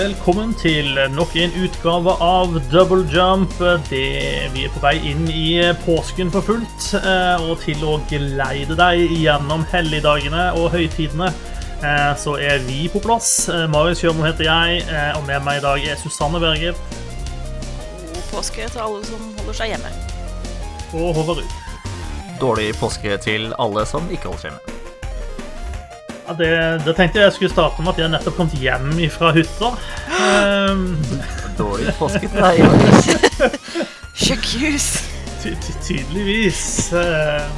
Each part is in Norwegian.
Velkommen til nok en utgave av Double Jump. Det, vi er på vei inn i påsken for fullt, eh, og til å geleide deg gjennom helligdagene og høytidene, eh, så er vi på plass. Eh, Marius Kjørmo heter jeg, og med meg i dag er Susanne Berger. God påske til alle som holder seg hjemme. Og Håvard Ruud. Dårlig påske til alle som ikke holder seg hjemme. Ja, det, det, tenkte jeg skulle starte med at jeg nettopp kom hjem fra hytta. Um, Dårlig til deg. Sjekkhus. Ty ty tydeligvis. Uh,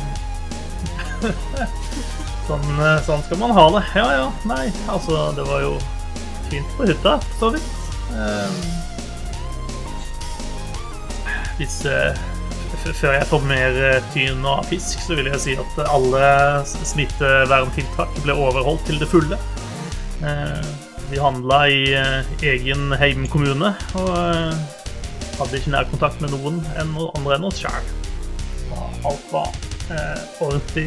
sånn, eh, sånn, skal man ha det. Ja ja, nei, altså Det var jo fint på hytta, så vidt. Um, hvis uh, før jeg får mer eh, tyn og fisk, så vil jeg si at alle smitteverntiltak ble overholdt til det fulle. Eh, vi handla i eh, egen heimkommune og hadde ikke nærkontakt med noen andre enn oss sjøl. Alt var ordentlig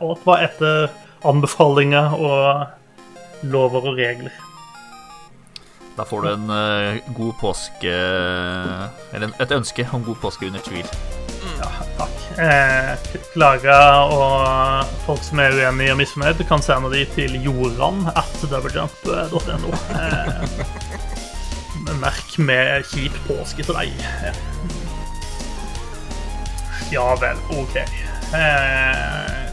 Alt var etter anbefalinger og lover og regler. Da får du en god påske Eller et ønske om god påske under tvil. Takk. Eh, Klara og folk som er uenige og misfornøyd, kan sende de til joran at doublejump.no. Eh, merk med kjip påske til deg. Ja vel, OK. Eh,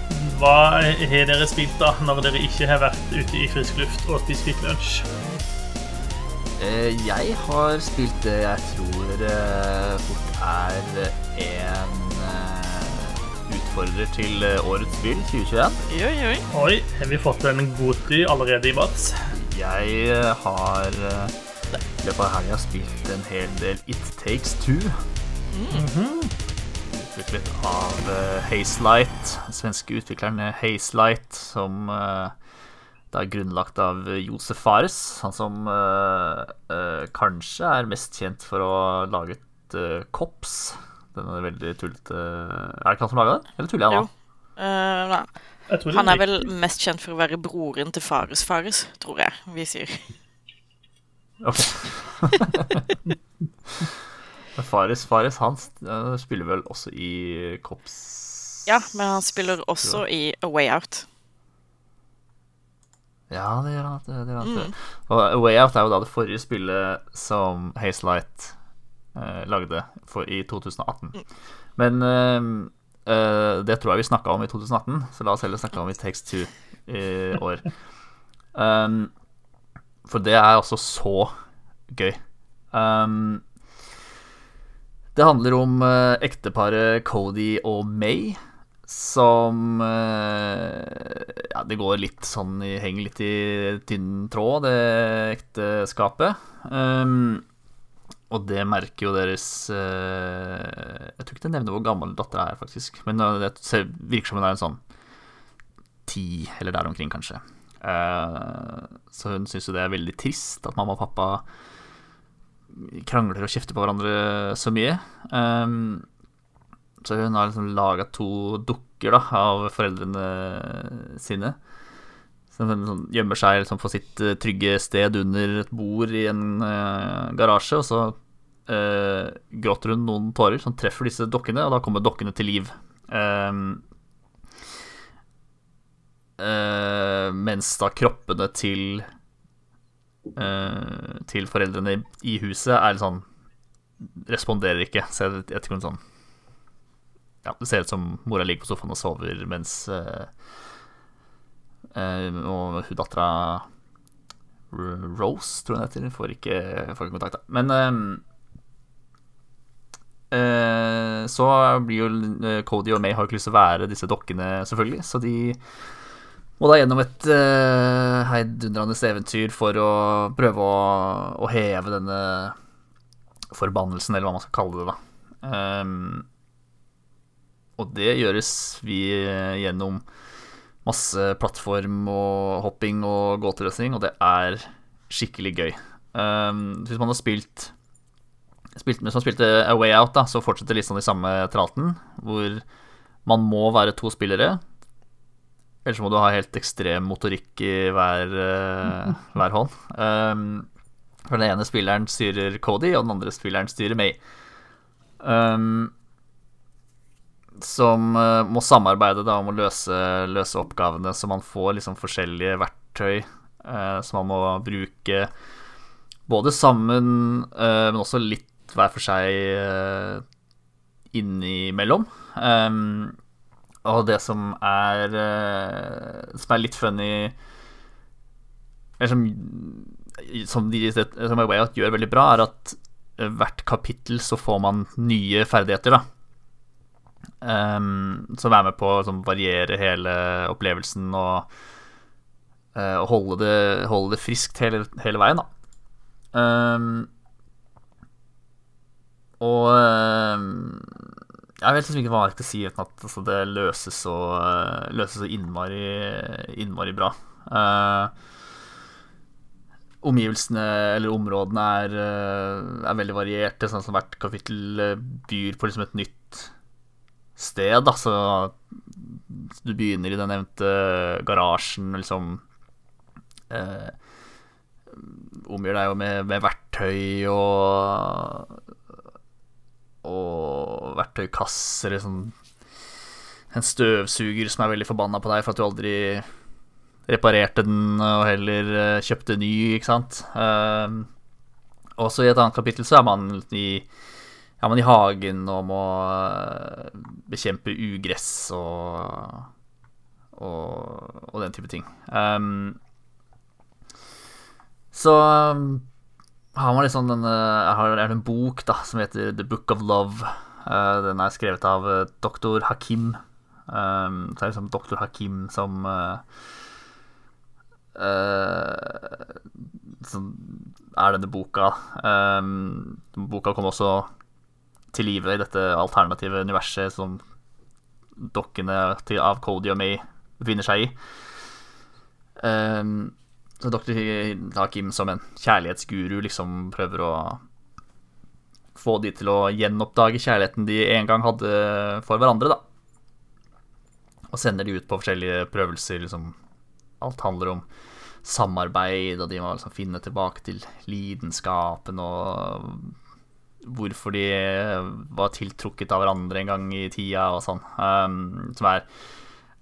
hva har dere spilt da, når dere ikke har vært ute i frisk luft og spist? Eh, jeg har spilt det jeg tror eh, fort er en eh, utfordrer til årets spill 2021. Oi, oi. Oi, har vi fått en godtry allerede i mars? Jeg har i løpet av helga spilt en hel del It Takes Two. Mm -hmm. Utviklet av Hazelight, svenske utvikleren Hazelight, som det er grunnlagt av Josef Fares, han som uh, uh, kanskje er mest kjent for å ha laget uh, Kops. Den er veldig tullete Er det ikke han som laga den, eller tuller jeg nå? nei. Han er vel mest kjent for å være broren til Fares Fares, tror jeg vi sier. Ok. Fares Fares, han spiller vel også i Kops Ja, men han spiller også i A Way Out. Ja, det gjør han. Det, det gjør han. Mm. Og Way Out er jo da det forrige spillet som Hazelight eh, lagde for, i 2018. Mm. Men eh, eh, det tror jeg vi snakka om i 2018, så la oss heller snakke om i Takes Two i år. um, for det er altså så gøy. Um, det handler om eh, ekteparet Cody og May som eh, Ja, det går litt sånn Henger litt i tynn tråd, det ekteskapet. Um, og det merker jo deres uh, Jeg tror ikke det nevner hvor gammel dattera er, faktisk. Men det virker som hun er en sånn ti, eller der omkring, kanskje. Uh, så hun syns jo det er veldig trist at mamma og pappa krangler og kjefter på hverandre så mye. Um, så hun har liksom laga to dukker da, av foreldrene sine. Som sånn, gjemmer seg liksom, på sitt uh, trygge sted under et bord i en uh, garasje. Og så uh, gråter hun noen tårer som treffer disse dokkene, og da kommer dokkene til liv. Um, mens da kroppene til Til foreldrene i huset er sånn Responderer ikke. Så jeg, jeg tror sånn ja, Det ser ut som mora ligger på sofaen og sover mens uh, uh, Og hun dattera Rose, tror jeg det heter, får ikke, får ikke kontakt. Men uh, så blir jo Cody og May har ikke lyst til å være disse dokkene, selvfølgelig. Så de må da gjennom et uh, heidundrende eventyr for å prøve å, å, heve denne forbannelsen, eller hva man skal kalle det, da. Um, og det gjøres vi eh, gjennom masse plattform og hopping og gåteløsning, og det er skikkelig gøy. Um, hvis man har spilt, spilt Hvis man spilte A Way Out, da, så fortsetter litt sånn i samme tralten, hvor man må være to spillere. Ellers må du ha helt ekstrem motorikk i hver, uh, hver hånd. Um, For den ene spilleren styrer Cody, og den andre spilleren styrer May. Um, som uh, må samarbeide da, om å løse, løse, oppgavene, så man får liksom forskjellige verktøy uh, som man må bruke både sammen, uh, men også litt hver for seg innimellom. Um, og det som er Som er litt funny Eller som, som, de, som Wayot gjør veldig bra, er at hvert kapittel så får man nye ferdigheter, da. Um, som er med på å sånn, variere hele opplevelsen og, uh, holde, det, holde, det, friskt hele, hele veien, da. Um, og um, jeg vet liksom ikke hva jeg skal si uten at altså, det løses så, løses så innmari, innmari bra. Uh, omgivelsene eller områdene er, er, veldig varierte, sånn som hvert kapittel byr på liksom et nytt sted. Da. Så du begynner i den nevnte garasjen, liksom eh, Omgir deg jo med, med, verktøy og Og verktøykasser. Liksom. En støvsuger som er veldig forbanna på deg for at du aldri reparerte den og heller uh, kjøpte ny, ikke sant. Eh, også i et annet kapittel så er man i ja, men i hagen og må eh, bekjempe ugress og, og, og den type ting. Um, så um, har man liksom denne Jeg har en bok da som heter The Book of Love. Uh, den er skrevet av uh, doktor Hakim. Um, så er det liksom doktor Hakim som uh, Som er denne boka. Um, boka kom også til live i dette alternative universet som dokkene av Cody og May befinner seg i. Um, så Dr. Hakim som en kjærlighetsguru liksom prøver å få de til å gjenoppdage kjærligheten de en gang hadde for hverandre, da. Og sender de ut på forskjellige prøvelser. liksom Alt handler om samarbeid, og de må liksom finne tilbake til lidenskapen og hvorfor de var tiltrukket av hverandre en gang i tida og sånn. Um, som er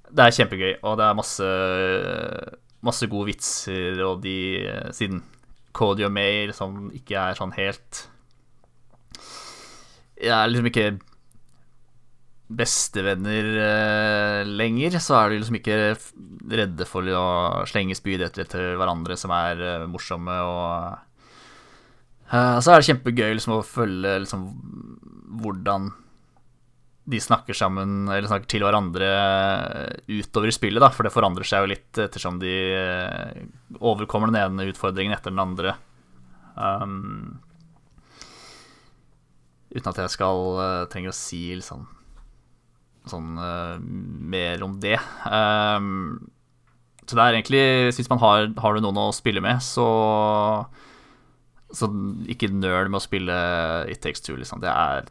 Det er kjempegøy, og det er masse, masse gode vitser, og de Siden Cody og May som ikke er sånn helt Jeg er liksom ikke bestevenner uh, lenger, så er de liksom ikke redde for å slenge spyd etter hverandre som er uh, morsomme og Uh, så er det kjempegøy liksom, å følge liksom, hvordan de snakker sammen, eller snakker til hverandre utover i spillet, da, for det forandrer seg jo litt ettersom de uh, overkommer den ene utfordringen etter den andre. Um, uten at jeg skal uh, trenger å si liksom, sånn mer om det. Um, så det er egentlig Hvis man har, har du noen å spille med, så så ikke nøl med å spille It Takes Two, liksom. Det er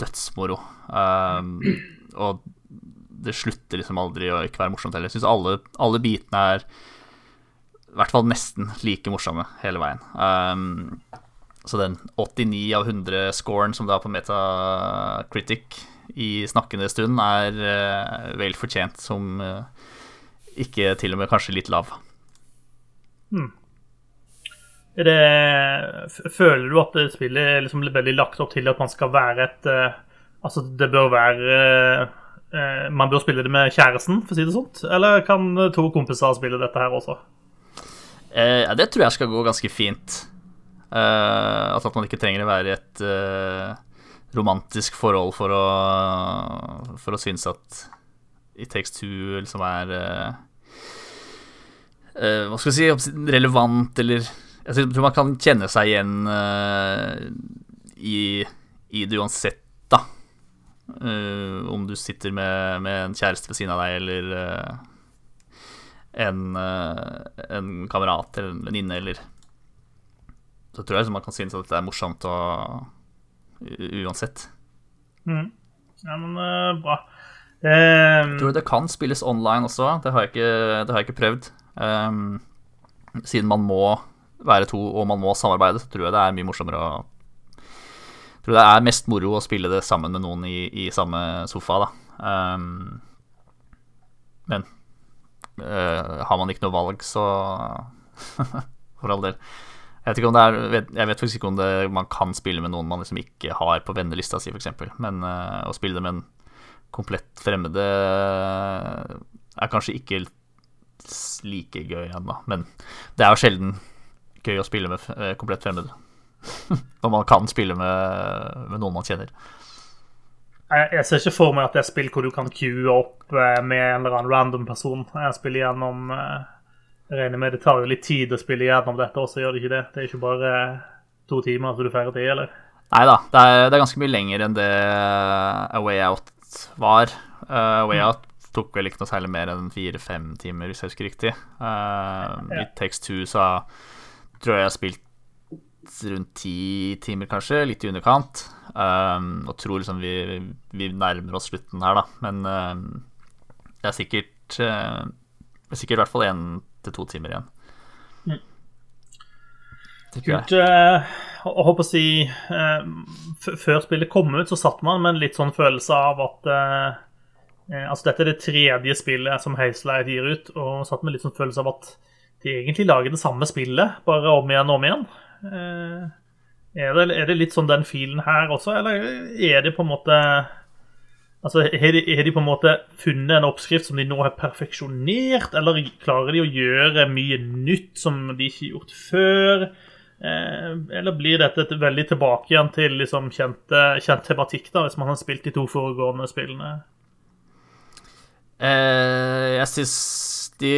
dødsmoro. Um, og det slutter liksom aldri å ikke være morsomt heller. Jeg syns alle, alle, bitene er i hvert fall nesten like morsomme hele veien. Um, så den 89 av 100-scoren som det er på Metacritic i snakkende stund, er uh, vel fortjent som uh, ikke til og med kanskje litt lav. Hmm. Det, føler du at spillet er liksom veldig lagt opp til at man skal være et uh, Altså, det bør være uh, Man bør spille det med kjæresten, for å si det sånt? Eller kan to kompiser spille dette her også? Uh, det tror jeg skal gå ganske fint. altså at man ikke trenger å være i et romantisk forhold for å For å synes at It Takes Two liksom er Hva skal vi si relevant eller jeg tror man kan kjenne seg igjen uh, i, i, det uansett, da. Uh, om du sitter med, med, en kjæreste ved siden av deg, eller uh, en, en, kamerat eller en venninne, eller Så tror jeg liksom man kan synes at dette er morsomt og, uansett. Mm. Ja, men bra. Um... Tror du det kan spilles online også. Det har jeg ikke, det har jeg ikke prøvd. Um, siden man må være to og man må samarbeide, så tror jeg det er mye morsommere å tror det er mest moro å spille det sammen med noen i, i samme sofa, da. Um, men uh, har man ikke noe valg, så For all del. Jeg vet, er, jeg vet faktisk ikke om det, man kan spille med noen man liksom ikke har på vennelista si, f.eks. Men uh, å spille det med en komplett fremmede er kanskje ikke like gøy ennå. Men det er jo sjelden gøy å spille med uh, komplett fremmede. Når man kan spille med, med, noen man kjenner. Jeg ser ikke for meg at det er spill hvor du kan queue opp eh, med en eller annen random person. Jeg spiller gjennom eh, Jeg regner med det tar jo litt tid å spille gjennom dette også, gjør det ikke det? Det er ikke bare to timer så du er ferdig, eller? Nei da, det det er, ganske mye lenger enn det A Way Out var. A Way mm. Out tok vel ikke noe særlig mer enn fire-fem timer, hvis jeg husker riktig. Uh. It Takes Two så tror jeg har spilt rundt ti timer, kanskje. Litt i underkant. Um, og tror liksom vi, vi, nærmer oss slutten her, da. Men um, det er sikkert uh, Det er sikkert i hvert fall én til to timer igjen. Mm. Kult. Uh, jeg håper å si uh, Før spillet kom ut, så satt man med en litt sånn følelse av at uh, Altså, dette er det tredje spillet som Hazelight gir ut, og satt med litt sånn følelse av at de egentlig lager det samme spillet, bare om igjen og om igjen. Eh, er det, er det, litt sånn den filen her også, eller er det på en måte Altså, Har de, de, på en måte funnet en oppskrift som de nå har perfeksjonert, eller klarer de å gjøre mye nytt som de ikke har gjort før? Eh, eller blir dette et veldig tilbake igjen til liksom kjente, kjent tematikk, da, hvis man har spilt de to foregående spillene? Eh, jeg syns de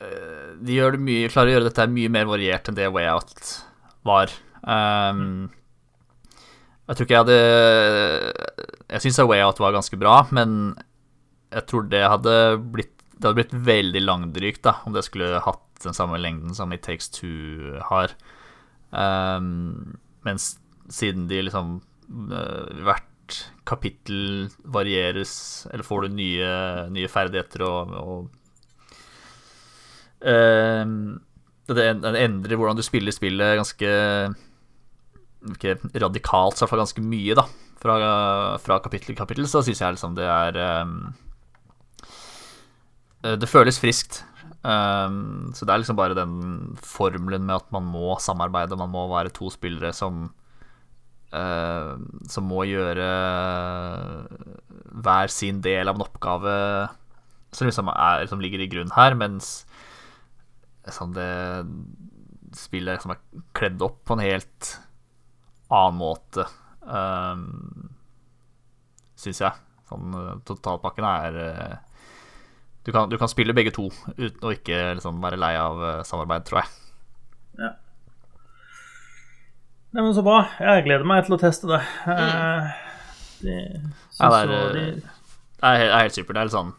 de gjør det mye, klarer å gjøre dette mye mer variert enn det Way Out var. Um, jeg tror ikke jeg hadde Jeg syns Way Out var ganske bra, men jeg tror det hadde blitt Det hadde blitt veldig langdrygt da, om det skulle hatt den samme lengden som It Takes Two har. Um, mens siden de liksom uh, hvert kapittel varieres, eller får du nye, nye ferdigheter og, og det endrer hvordan du spiller spillet ganske Ikke radikalt, så i hvert fall ganske mye, da. Fra, fra kapittel til kapittel, så syns jeg liksom det er um, Det føles friskt. Um, så det er liksom bare den formelen med at man må samarbeide, man må være to spillere som Som må gjøre hver sin del av en oppgave som liksom, er, som ligger i grunn her, mens sånn det spillet liksom er kledd opp på en helt annen måte, um, syns jeg. Sånn eh, totalpakken er uh, du, kan, du kan, spille begge to uten å ikke liksom, være lei av uh, samarbeid, tror jeg. Ja. Nei, men så bra. Jeg gleder meg til å teste det. Uh, det, ja, det, er, de... det er, helt supert. Det er litt sånn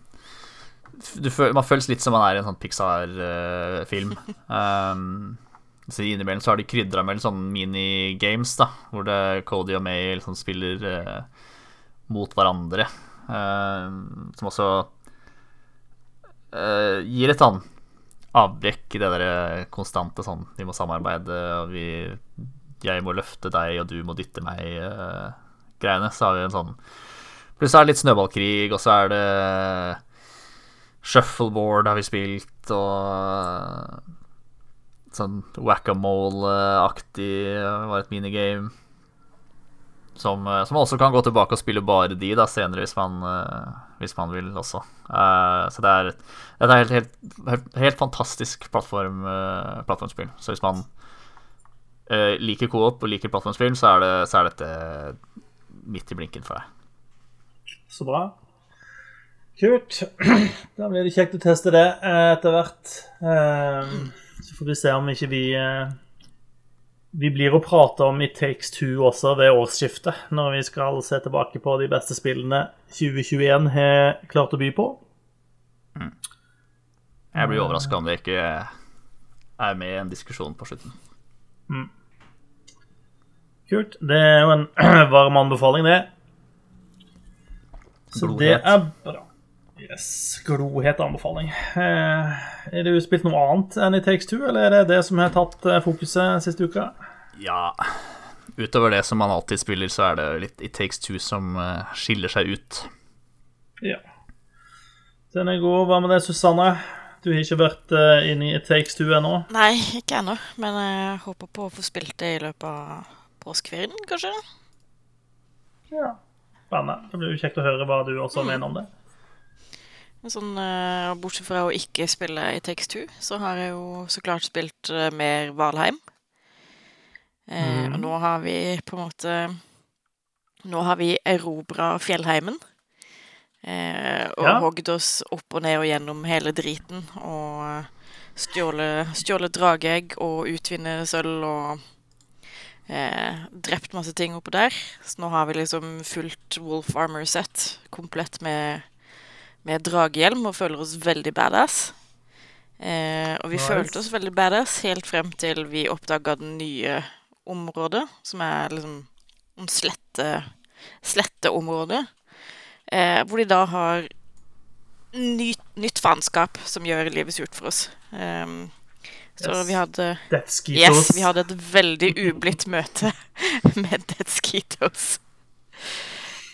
føl, man føles litt som man er i en sånn Pixar-film. um, så Innimellom så har de krydra med sånne minigames, da, hvor det Cody og May liksom spiller uh, mot hverandre. Uh, som også uh, gir et sånn avbrekk i det der konstante sånn Vi må samarbeide, og vi Jeg må løfte deg, og du må dytte meg, uh. Så har vi en sånn Plutselig er det litt snøballkrig, og så er det Shuffleboard har vi spilt, og sånn whack-a-mole-aktig var et minigame. Som, eh, som, også kan gå tilbake og spille bare de da senere, hvis man, hvis man vil også. Så det er et, det er helt, helt, helt, helt fantastisk plattform, plattformspill. Så hvis man liker co-op og liker plattformspill, så er, det, så er dette midt i blinken for deg. Så bra. Kult. Da blir det kjekt å teste det eh, etter hvert. Eh, så får vi se om ikke vi eh, Vi blir å prate om i Takes Two også ved årsskiftet, når vi skal se tilbake på de beste spillene 2021 har klart å by på. Mm. Jeg blir overraska om det ikke er med i en diskusjon på slutten. Mm. Kult. Det er jo en varm anbefaling, det. Så det er bra. Yes, Glohet anbefaling. Er det jo spilt noe annet enn i Takes Two, eller er det det som har tatt eh, fokuset siste uka? Ja, utover det som man alltid spiller, så er det litt i Takes Two som eh, skiller seg ut. Ja. Den er god. Hva med deg, Susanne? Du har ikke vært inne i Takes Two ennå? Nei, ikke ennå. Men jeg håper på å få spilt det i løpet av påskeferien, kanskje. Ja. Spennende. Det blir jo kjekt å høre hva du også mm. mener om det. Sånn, uh, bortsett fra å ikke spille i Takes Two, så har jeg jo så klart spilt uh, mer Valheim. Uh, mm. Og nå har vi på en måte Nå har vi erobra fjellheimen. og ja. hogd oss opp og ned og gjennom hele driten. Og stjålet, drageegg og utvinne sølv og drept masse ting oppå der. Så nå har vi liksom fullt Wolf Armor set komplett med med dragehjelm og føler oss veldig badass. Eh, og vi nice. følte oss veldig badass helt frem til vi oppdaga det nye området, som er liksom om slette sletteområdet. Eh, hvor de da har ny, nytt faenskap som gjør livet surt for oss. Um, så yes. vi hadde Yes, vi hadde et veldig ublidt møte med Dead Skeetos.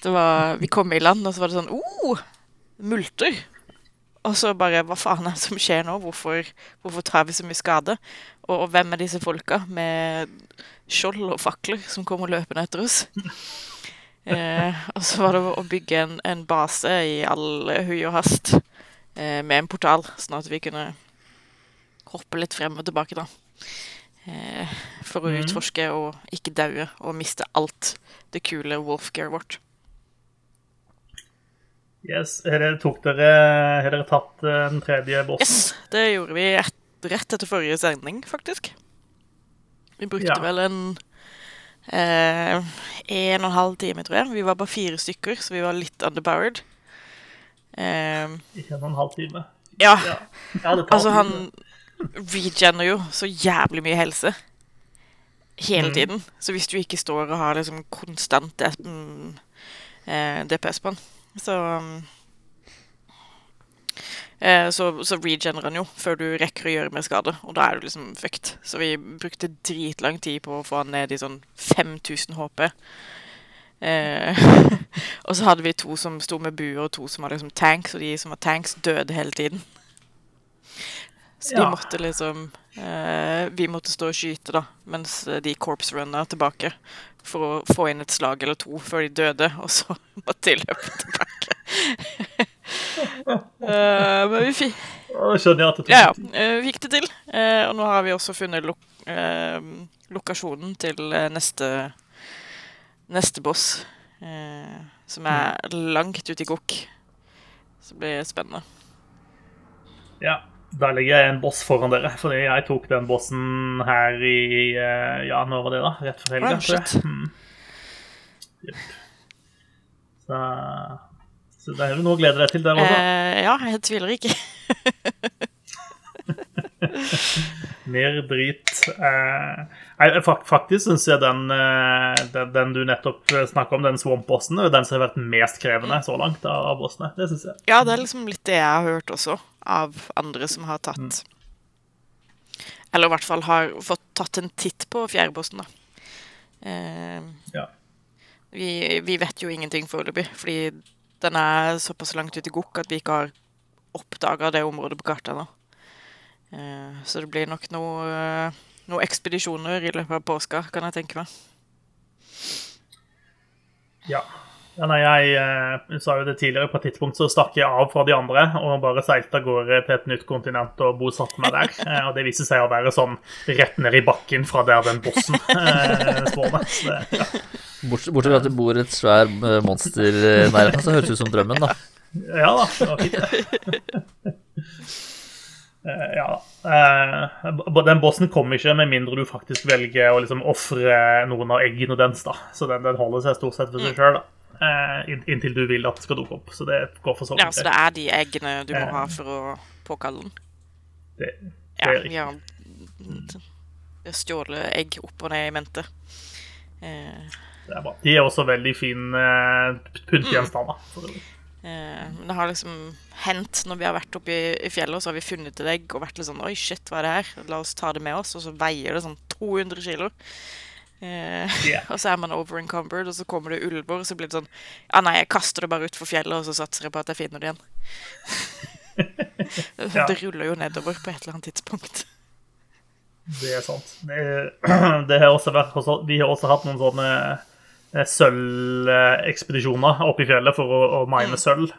Det var Vi kom i land, og så var det sånn oh, multer. Og så bare Hva faen er det som skjer nå? Hvorfor, hvorfor tar vi så mye skade? Og, og, hvem er disse folka med skjold og fakler som kommer løpende etter oss? Eh, og så var det å bygge en, en base i all hui og hast eh, med en portal, sånn at vi kunne hoppe litt frem og tilbake, da. Eh, for å mm. utforske og ikke daue og miste alt det kule wolfgear vårt. Yes, Har dere, dere, har dere tatt eh, den tredje bossen? Yes, det gjorde vi et, rett etter forrige sending, faktisk. Vi brukte ja. vel en eh, en og en halv time, tror jeg. Vi var bare fire stykker, så vi var litt underpowered. Eh, en og en halv time? Ja. ja. altså, han regener jo så jævlig mye helse hele mm. tiden. Så hvis du ikke står og har liksom konstant mm, eh, DPS på han så eh, så, så regenerer han jo før du rekker å gjøre mer skade, og da er du liksom fucked. Så vi brukte dritlang tid på å få han ned i sånn 5000 HP. Eh, og så hadde vi to som sto med buer, og to som var liksom tanks, og de som var tanks, døde hele tiden. Så de ja. måtte liksom Vi måtte stå og skyte, da, mens de corpse runna tilbake for å få inn et slag eller to før de døde, og så måtte de løpe tilbake. uh, men vi fikk Skjønner jeg at det ja, ja, vi fikk det til. Og nå har vi også funnet lo lokasjonen til neste neste boss, som er langt ute i gokk. Så det blir spennende. Ja. Der ligger jeg en boss foran dere, fordi jeg tok den bossen her i eh, Ja, når var det, da? Rett før helga, tror jeg. Yep. Så, så, det er jo noe å glede deg til der også. Eh, ja, jeg tviler ikke. Mer drit. Eh, faktisk syns jeg den, eh, den, den, du nettopp snakka om, den Swamp-bossen, er den som har vært mest krevende så langt av bossene. Det syns jeg. Ja, det er liksom litt det jeg har hørt også av andre som har tatt mm. Eller i hvert fall har fått tatt en titt på fjerdebossen, da. Eh, ja. vi, vi, vet jo ingenting foreløpig, fordi den er såpass langt ute i gokk at vi ikke har oppdaga det området på kartet ennå. Eh, så det blir nok noen noe ekspedisjoner i løpet av påska, kan jeg tenke meg. Ja. Ja, nei, jeg, jeg eh, sa jo det tidligere. På et tidspunkt så stakk jeg av fra de andre og bare seilte av gårde til et nytt kontinent og bosatte meg der. Eh, og det viser seg å være sånn rett ned i bakken fra der den bossen eh, spåner. Ja. Bortsett fra at det bor et svær eh, monster i nærheten, så høres det ut som drømmen, da. Ja da, det var fint. Ja da. den bossen kommer ikke med mindre du faktisk velger å liksom ofre noen av eggene dens. da. Så den, den holder seg stort sett for seg sjøl. Eh, inntil du vil at det skal dukke opp. Så det går for så vidt. Ja, så det er de eggene du må ha for å påkalle den? Det, det er ja, riktig. Ja, stjålet egg opp og ned i mente. Eh. Det er bra. De er også veldig fine uh, pyntgjenstander. Mm. Eh, men det har liksom hendt når vi har vært oppe i, fjellet, og så har vi funnet et egg og vært litt sånn Oi, shit, hva er det her? La oss ta det med oss. Og så veier det sånn 200 kilo. Eh, Yeah. og så er man over encumbered, og så kommer det ulver, og så blir det sånn Ja, nei, jeg kaster det bare utfor fjellet, og så satser jeg på at jeg finner det igjen. Ja. Det ruller jo nedover på et eller annet tidspunkt. Det er sant. Det, det har også vært, vi har også hatt noen sånne sølvekspedisjoner oppe i fjellet for å, å mine sølv.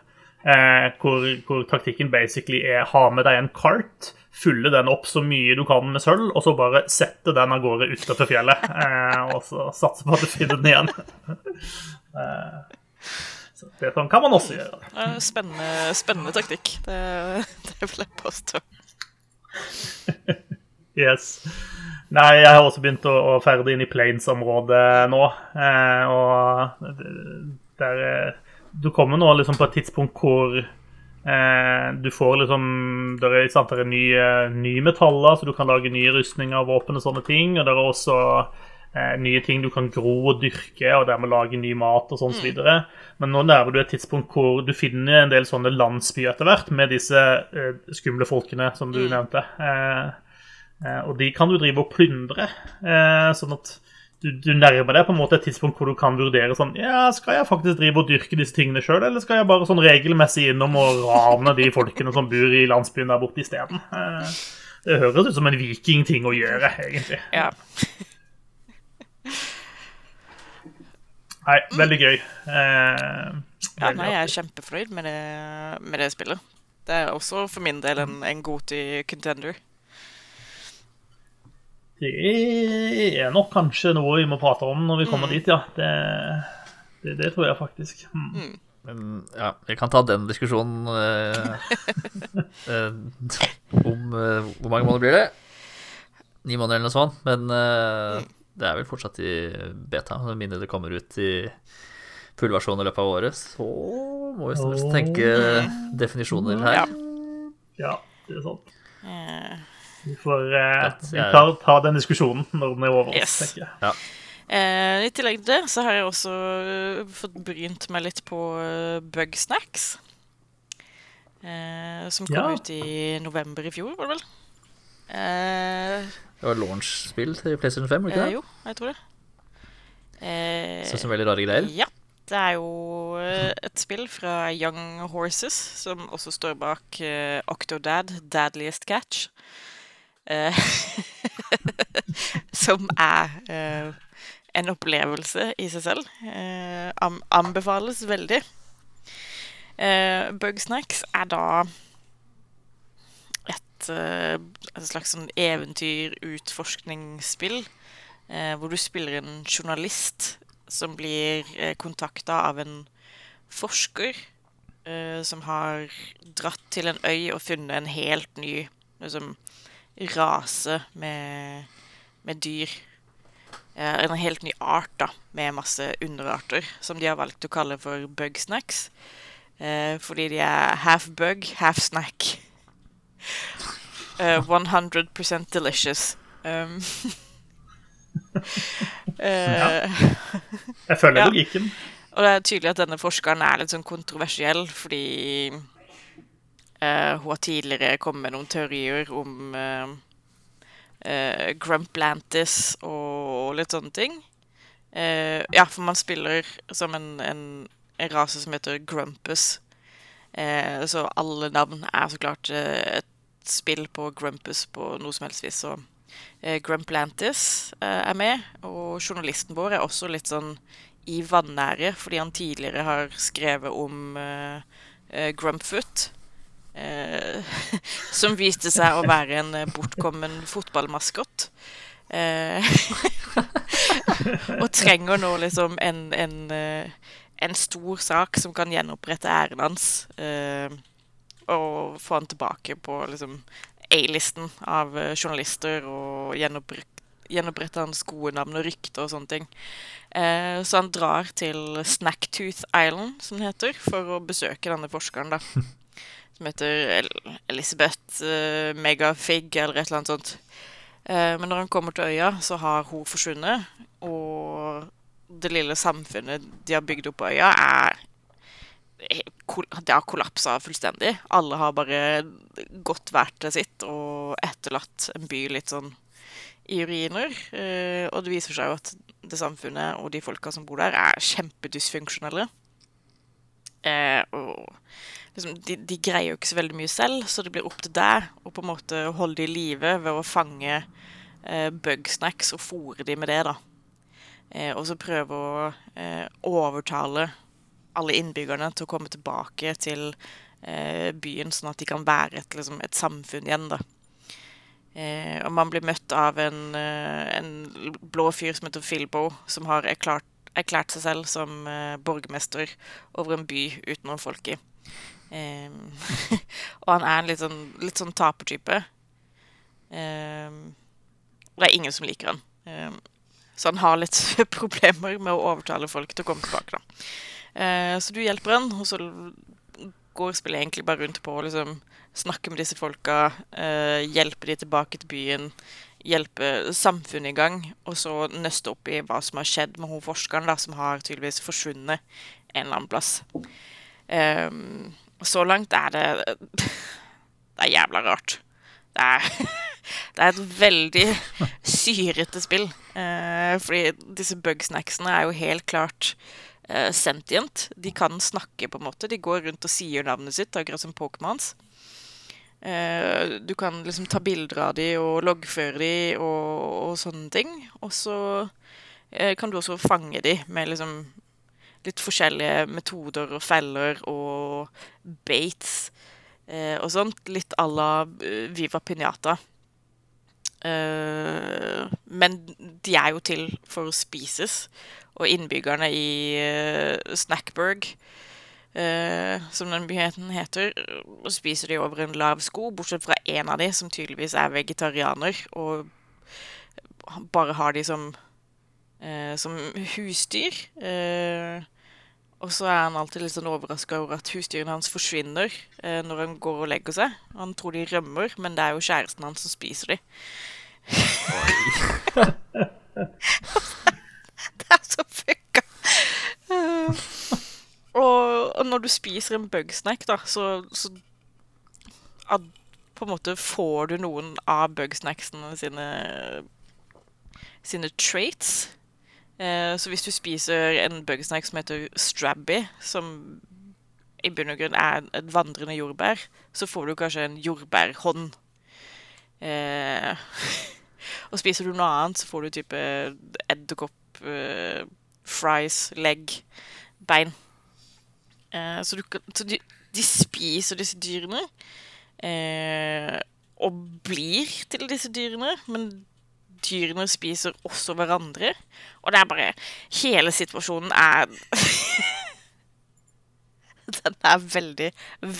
Eh, hvor, hvor taktikken basically er ha med deg en kart, fylle den opp så mye du kan med sølv, og så bare sette den av gårde utenfor fjellet. Eh, og så satse på at du finner den igjen. eh, så det sånn kan man også gjøre. Eh, Spennende, spennende taktikk. Det, det vil jeg påstå. Yes. Nei, jeg har også begynt å, å ferde inn i Plains-området nå. Eh, og der eh, Du kommer nå liksom på et tidspunkt hvor eh, du får liksom Det er, sant, der er nye, nye metaller, så du kan lage nye rustninger, våpen og sånne ting. Og det er også eh, nye ting du kan gro og dyrke, og dermed lage ny mat og sånn så videre. Men nå nærmer du et tidspunkt hvor du finner en del sånne landsbyer etter hvert, med disse eh, skumle folkene som du nevnte. Eh, Eh, og de kan du drive og plyndre, eh, sånn at du, du nærmer deg på en måte et tidspunkt hvor du kan vurdere sånn Ja, skal jeg faktisk drive og dyrke disse tingene sjøl, eller skal jeg bare sånn regelmessig innom og rane de folkene som bor i landsbyen der borte isteden? Eh, det høres ut som en vikingting å gjøre, egentlig. Ja. Nei, veldig gøy. Eh, Ja, veldig nei, jeg er kjempefornøyd med det, med det spillet. Det er også for min del en, en Goti-contender. Det er nok kanskje noe vi må prate om når vi kommer dit, ja. Det, det, det tror jeg faktisk. Mm. Men ja, vi kan ta den diskusjonen eh, eh, om eh, hvor mange måneder blir det? Ni måneder eller noe sånt. Men eh, det er vel fortsatt i beta. Med mindre det kommer ut i fullversjon i løpet av året, så må vi snart tenke definisjoner her. Ja. Ja, det er sant. Eh, Vi får eh, ja. tar, tar den diskusjonen når den er over Yes. tenker jeg. eh, I tillegg til det så har jeg også eh, fått brynt meg litt på uh, Bugsnacks. Eh, som kom Ja. ut i november i fjor, var det vel? Eh, Det var launch-spill til PlayStation 5, var det eh, ikke det? jo, jeg tror det. Eh, Sånn som veldig rare greier. Ja. Det er jo eh, et spill fra Young Horses, som også står bak eh, Octodad, Dadliest Catch. Eh, som er eh, en opplevelse i seg selv. Eh, anbefales veldig. Eh, Bugsnacks er da et, eh, et slags sånn eventyr-utforskningsspill. Hvor du spiller en journalist som blir eh, kontakta av en forsker eh, som har dratt til en øy og funnet en helt ny liksom, rase med, med dyr. Eh, en helt ny art da, med masse underarter, som de har valgt å kalle for bugsnacks. Eh, fordi de er half bug, half snack. Uh, 100% delicious. Um, eh, Jeg følger Ja. logikken. og det er tydelig at denne forskeren er litt sånn kontroversiell, fordi eh, hun har tidligere kommet med noen teorier om uh, Grumplantis og litt sånne ting. Ja, for man spiller som en, en, en rase som heter Grumpus. Så alle navn er så klart et spill på Grumpus på noe som helst vis. Så Grumplantis er med, og journalisten vår er også litt sånn i vanære, fordi han tidligere har skrevet om Grumpfoot. Eh, som viste seg å være en eh, bortkommen fotballmaskot. Eh, og trenger nå liksom en, en, en stor sak som kan gjenopprette æren hans. og få han tilbake på liksom A-listen av journalister og gjenopprette hans gode navn og rykte og sånne ting. Eh, så han drar til Snacktooth Island, som det heter, for å besøke denne forskeren, da. Som heter El Elisabeth uh, Megafig, eller et eller annet sånt. Uh, men når han kommer til øya, så har hun forsvunnet, og det lille samfunnet de har bygd opp på øya, er det har kollapsa fullstendig. Alle har bare gått hvert til sitt og etterlatt en by litt sånn i ruiner. Eh, og det viser seg jo at det samfunnet og de folka som bor der, er kjempedysfunksjonelle. Eh, og liksom, de, de, greier jo ikke så veldig mye selv, så det blir opp til deg å på en måte holde de i live ved å fange eh, bugsnacks og fòre de med det, da. Eh, og så prøve å eh, overtale alle innbyggerne til å komme tilbake til eh, byen, sånn at de kan være et, liksom, et samfunn igjen. da. Eh, og man blir møtt av en, eh, en, blå fyr som heter Filbo, som har erklært, erklært seg selv som eh, borgermester over en by uten noen folk i. og han er en litt sånn, litt sånn tapertype. og det er ingen som liker han. så han har litt problemer med å overtale folk til å komme tilbake. da. Uh, så du hjelper han, og så går spillet egentlig bare rundt på å liksom, snakke med disse folka, uh, hjelpe de tilbake til byen, hjelpe samfunnet i gang, og så nøste opp i hva som har skjedd med hun forskeren da, som har tydeligvis forsvunnet en eller annen plass. Um, så langt er det Det er jævla rart. Det er, det er et veldig syrete spill. Eh, fordi disse bugsnacksene er jo helt klart eh, sentient. De kan snakke, på en måte. De går rundt og sier navnet sitt, akkurat som Pokémons. Eh, du kan liksom ta bilder av dem og loggføre dem og, og, sånne ting. Og så uh, kan du også fange dem med liksom litt forskjellige metoder og feller og baits og sånt. Litt à la Viva Pinata. men de er jo til for å spises og innbyggerne i eh, Snackburg, uh, som den byen heter, spiser de over en lav sko, bortsett fra én av de som tydeligvis er vegetarianer, og bare har de som, uh, som husdyr. og så er han alltid litt sånn overraska over at husdyrene hans forsvinner når han går og legger seg. Han tror de rømmer, men det er jo kjæresten hans som spiser de. det er så fucka. Uh, og, og, når du spiser en bugsnack, da, så, så ad, på en måte får du noen av bugsnacksene sine sine traits. Uh, så hvis du spiser en bugsnack som heter Strabby, som i bunn og grunn er et vandrende jordbær, så får du kanskje en jordbærhånd. Eh, og spiser du noe annet, så får du type edderkopp eh, fries, legg, bein. Eh, så, du, så de, de, spiser disse dyrene. Uh, og blir til disse dyrene, men dyrene spiser også hverandre. Og det er bare Hele situasjonen er Den er veldig,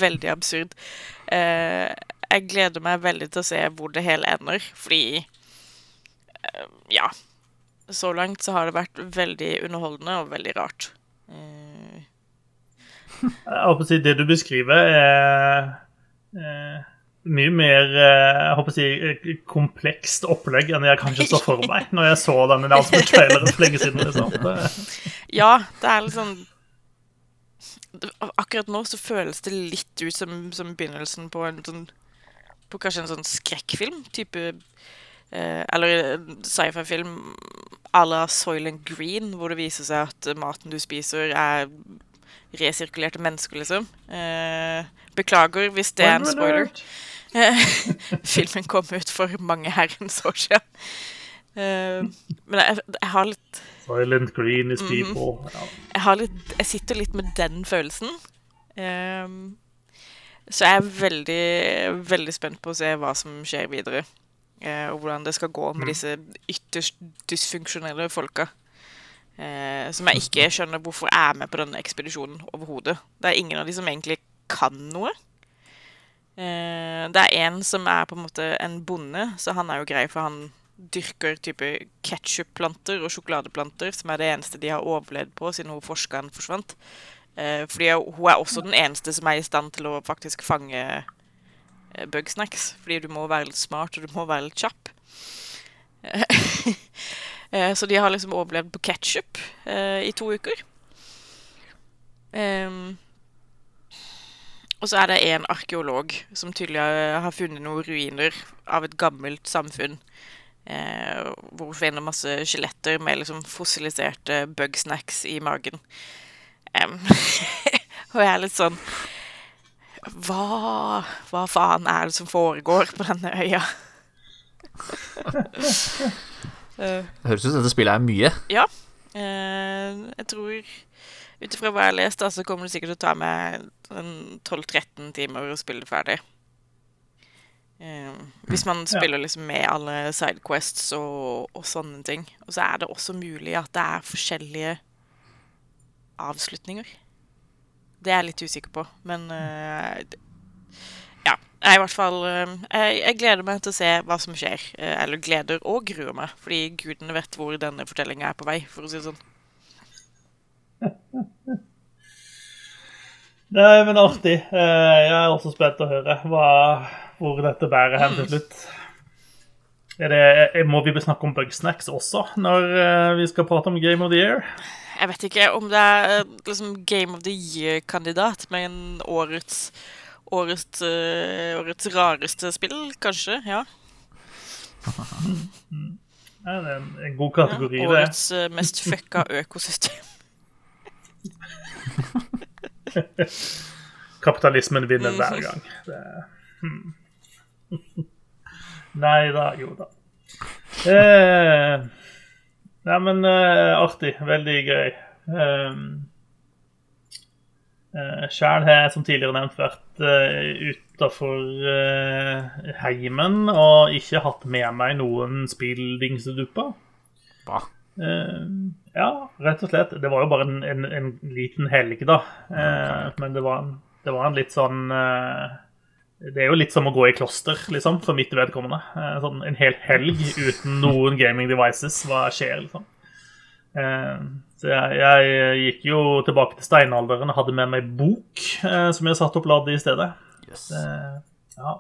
veldig absurd. Uh, jeg gleder meg veldig til å se hvor det hele ender, fordi uh, Ja så langt så har det vært veldig underholdende og veldig rart. Uh. Jeg håper å si det du beskriver, er, er mye mer eh, jeg håper å si, komplekst opplegg enn jeg kanskje så for meg når jeg så den announcement-traileren for lenge siden. Liksom. Ja, det er liksom Akkurat nå så føles det litt ut som, som begynnelsen på en sånn På kanskje en sånn skrekkfilm. Type eh, Eller sci-fi-film à la Soylent Green, hvor det viser seg at maten du spiser, er resirkulerte mennesker, liksom. Eh, beklager hvis det er en spoiler. Filmen kom ut for mange herrens år siden. Uh, men jeg, jeg, har litt Silent green is mhm. people. Mm, jeg, jeg, litt, jeg, sitter litt med den følelsen. Um, så jeg er veldig, veldig spent på å se hva som skjer videre. Uh, og hvordan det skal gå med mm. disse ytterst dysfunksjonelle folka. Som jeg ikke skjønner hvorfor er med på denne ekspedisjonen overhodet. Det er ingen av de som egentlig kan noe. Eh, det er en som er på en måte en bonde, så han er jo grei, for han dyrker type ketsjupplanter og sjokoladeplanter, som er det eneste de har overlevd på siden hun forskeren forsvant. Eh, fordi hun er også den eneste som er i stand til å faktisk fange Eh, bugsnacks, fordi du må være litt smart, og du må være litt kjapp. Så de har liksom overlevd på ketsjup i to uker. Um, og så er det en arkeolog som tydelig har funnet noen ruiner av et gammelt samfunn. Eh, hvor hun finner masse skjeletter med liksom fossiliserte bugsnacks i magen. Um, og jeg er litt sånn hva, hva faen er det som foregår på denne øya? Det høres ut som dette spillet er mye. Ja. Uh, jeg tror Ut ifra hva jeg har lest, da, så kommer det sikkert til å ta meg 12-13 timer å spille ferdig. Uh, hvis man spiller liksom med alle sidequests og, og sånne ting. Og så er det også mulig at det er forskjellige avslutninger. Det er jeg litt usikker på, men uh, Ja. Jeg, i hvert fall uh, jeg, jeg, gleder meg til å se hva som skjer. Uh, eller gleder og gruer meg, fordi gudene vet hvor denne fortellinga er på vei, for å si det sånn. Nei, men artig. Jeg er også spent å høre hva, hvor dette bærer hen til slutt. Det, må vi snakke om bugsnacks også når vi skal prate om Game of the Year? Jeg vet ikke om det er eh, liksom Game of the Year-kandidat, men årets, årets, årets rareste spill, kanskje. Ja. det er en, god kategori, ja, årets det. Årets mest fucka økosystem. Kapitalismen vinner hver gang. Det, hmm. Nei da, jo da. Eh, Nei, men eh, artig. Veldig gøy. Um, eh, Sjæl har jeg, som tidligere nevnt, vært eh, utafor eh, heimen og ikke hatt med meg noen spilldingsedupper. Hva? Ja, rett og slett. Det var jo bare en, en, en liten helg, da. Okay. men det var, det var, en litt sånn uh, det er jo litt som å gå i kloster, liksom, for mitt vedkommende. Eh, sånn en hel helg uten noen gaming devices. Hva skjer, liksom? Eh, så jeg, jeg gikk jo tilbake til steinalderen og hadde med meg bok, eh, som jeg satte opp ladet i stedet. Yes. Ja.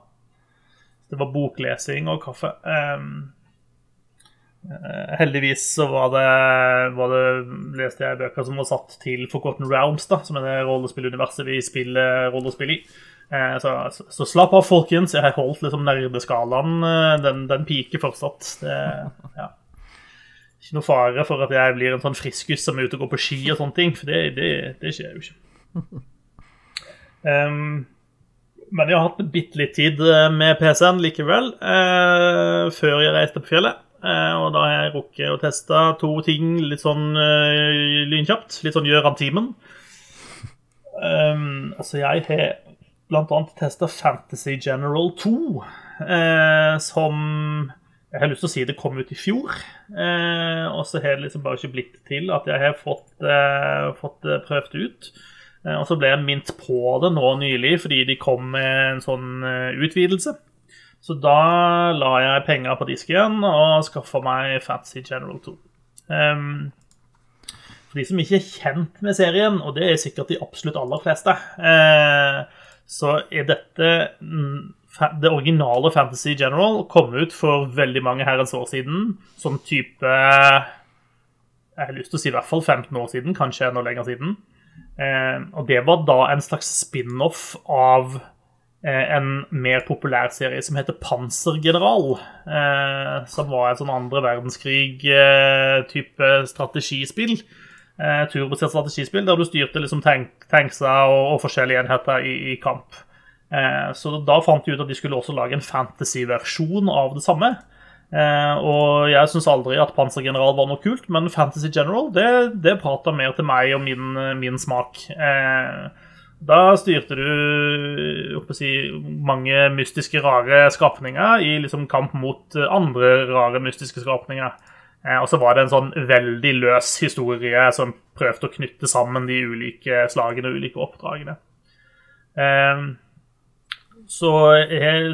Det var boklesing og kaffe. Heldigvis så var det, var det, leste jeg bøker som var satt til Forgotten Rounds, da, som er det rollespilluniverset vi spiller rollespill i. Eh, så, så, så, slapp av, folkens. Jeg har holdt liksom nerdeskalaen. Eh, den, den piker fortsatt. Det, ja. Ikke noe fare for at jeg blir en sånn friskus som er ute og går på ski og sånne ting, for det, det, det skjer jo ikke. Um, men jeg har hatt bitte litt tid eh, med PC-en likevel, uh, før jeg reiste på fjellet. Uh, og da har jeg rukket å teste to ting litt sånn uh, lynkjapt. Litt sånn gjør av timen. Um, altså, jeg har bl.a. testa Fantasy General 2, uh, som Jeg har lyst til å si det kom ut i fjor. Eh, og så har det liksom bare ikke blitt til at jeg har fått, eh, fått prøvd ut. Eh, og så ble jeg minnet på det nå nylig fordi de kom med en sånn eh, utvidelse. Så da la jeg penger på disken og skaffa meg Fantasy General 2. Um, for de som ikke er kjent med serien, og det er sikkert de absolutt aller fleste, uh, så er dette Det originale Fantasy General kom ut for veldig mange herrens år siden. Sånn type Jeg har lyst til å si i hvert fall 15 år siden, kanskje enda lenger siden. Eh, og det var da en slags spin-off av en mer populær serie som heter Pansergeneral. Eh, som var et sånn andre verdenskrig-type strategispill eh, turbasert strategispill der du styrte liksom tank, og, og, forskjellige enheter i, i kamp. Eh, så da fant de ut at de skulle også lage en fantasy-versjon av det samme. Eh, og jeg syns aldri at Pansergeneral var noe kult, men Fantasy General det, det prata mer til meg og min, min smak. Eh, da styrte du si, mange mystiske, rare skapninger i liksom kamp mot andre rare, mystiske skapninger. Eh, og så var det en sånn veldig løs historie som prøvde å knytte sammen de ulike slagene og ulike oppdragene. Eh, så,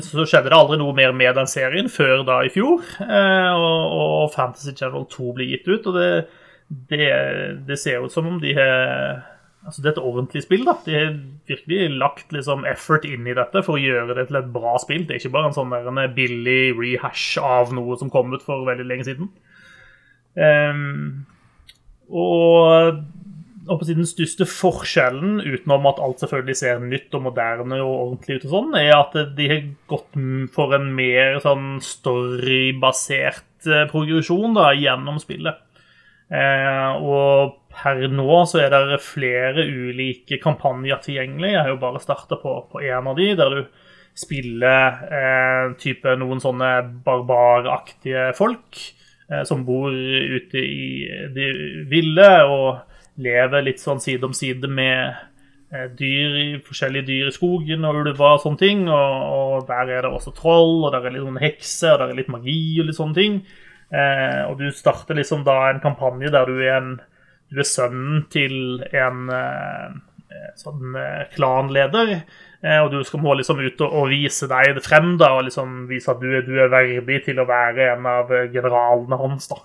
så, skjedde det aldri noe mer med den serien før da i fjor. Eh, og, og Fantasy General 2 ble gitt ut, og det, det, det ser ut som om de har Altså, det er et ordentlig spill. da. De har virkelig lagt liksom, effort inn i dette for å gjøre det til et bra spill. Det er ikke bare en sånn billig rehash av noe som kom ut for veldig lenge siden. Um, og den største forskjellen, utenom at alt selvfølgelig ser nytt og moderne og ordentlig ut, og sånn, er at de har gått for en mer sånn storybasert eh, progresjon da, gjennom spillet. Eh, og per nå så er det flere ulike kampanjer tilgjengelig. Jeg har jo bare starta på, en av de, der du spiller eh, type noen sånne barbaraktige folk eh, som bor ute i det ville og lever litt sånn side om side med eh, dyr, forskjellige dyr i skogen og ulver og sånne ting. Og, og, der er det også troll, og der er litt sånn hekser, og der er litt magi og litt sånne ting. Eh, og du starter liksom da en kampanje der du er, en, sønnen til en eh, sånn eh, klanleder. Eh, og du skal må liksom ut og, og vise deg det frem da, og liksom vise at du, du er verdig til å være en av generalene hans. da.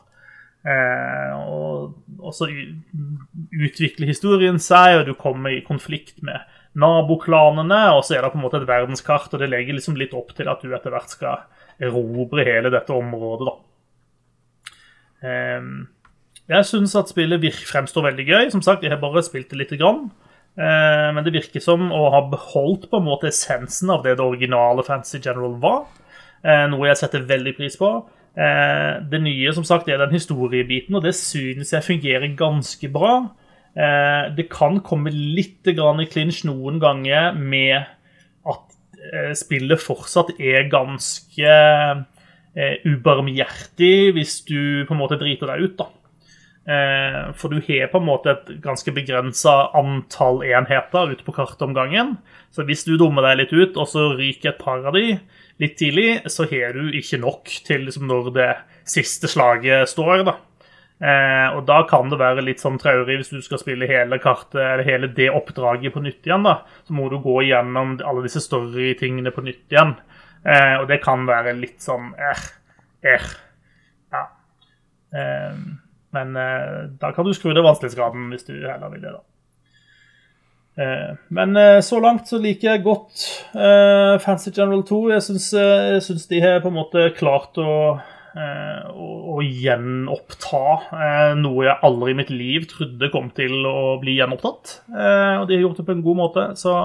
Eh, og, og, så utvikler historien seg, og du kommer i konflikt med naboklanene. Og så er det på en måte et verdenskart, og det legger liksom litt opp til at du etter hvert skal erobre hele dette området. da. Eh, jeg syns at spillet fremstår veldig gøy. Som sagt, jeg har bare spilt det lite grann. Eh, men det virker som å ha beholdt på en måte essensen av det det originale Fantasy General var. Eh, noe jeg setter veldig pris på. Eh, det nye som sagt, er den historiebiten, og det synes jeg fungerer ganske bra. Det kan komme litt i clinch noen ganger med at spillet fortsatt er ganske ubarmhjertig hvis du på en måte driter deg ut. da. For du har på en måte et ganske begrensa antall enheter ute på kartet om gangen. Så hvis du dummer deg litt ut, og så ryker et par av de, litt tidlig, så har du ikke nok til liksom, når det siste slaget står. da. Eh, og da kan det være litt sånn traurig hvis du skal spille hele kartet, eller hele det oppdraget på nytt igjen. da. Så må du gå gjennom alle disse story-tingene på nytt igjen. Eh, og det kan være litt sånn eh, eh. Ja. Eh, men eh, da kan du skru ned vanskelighetsgraden hvis du heller vil det, da. Eh, men eh, så langt så liker jeg godt uh, Fancy General 2. Jeg syns, de har på en måte klart å, å, gjenoppta noe jeg aldri i mitt liv trodde kom til å bli gjenopptatt. og de har gjort det på en god måte, så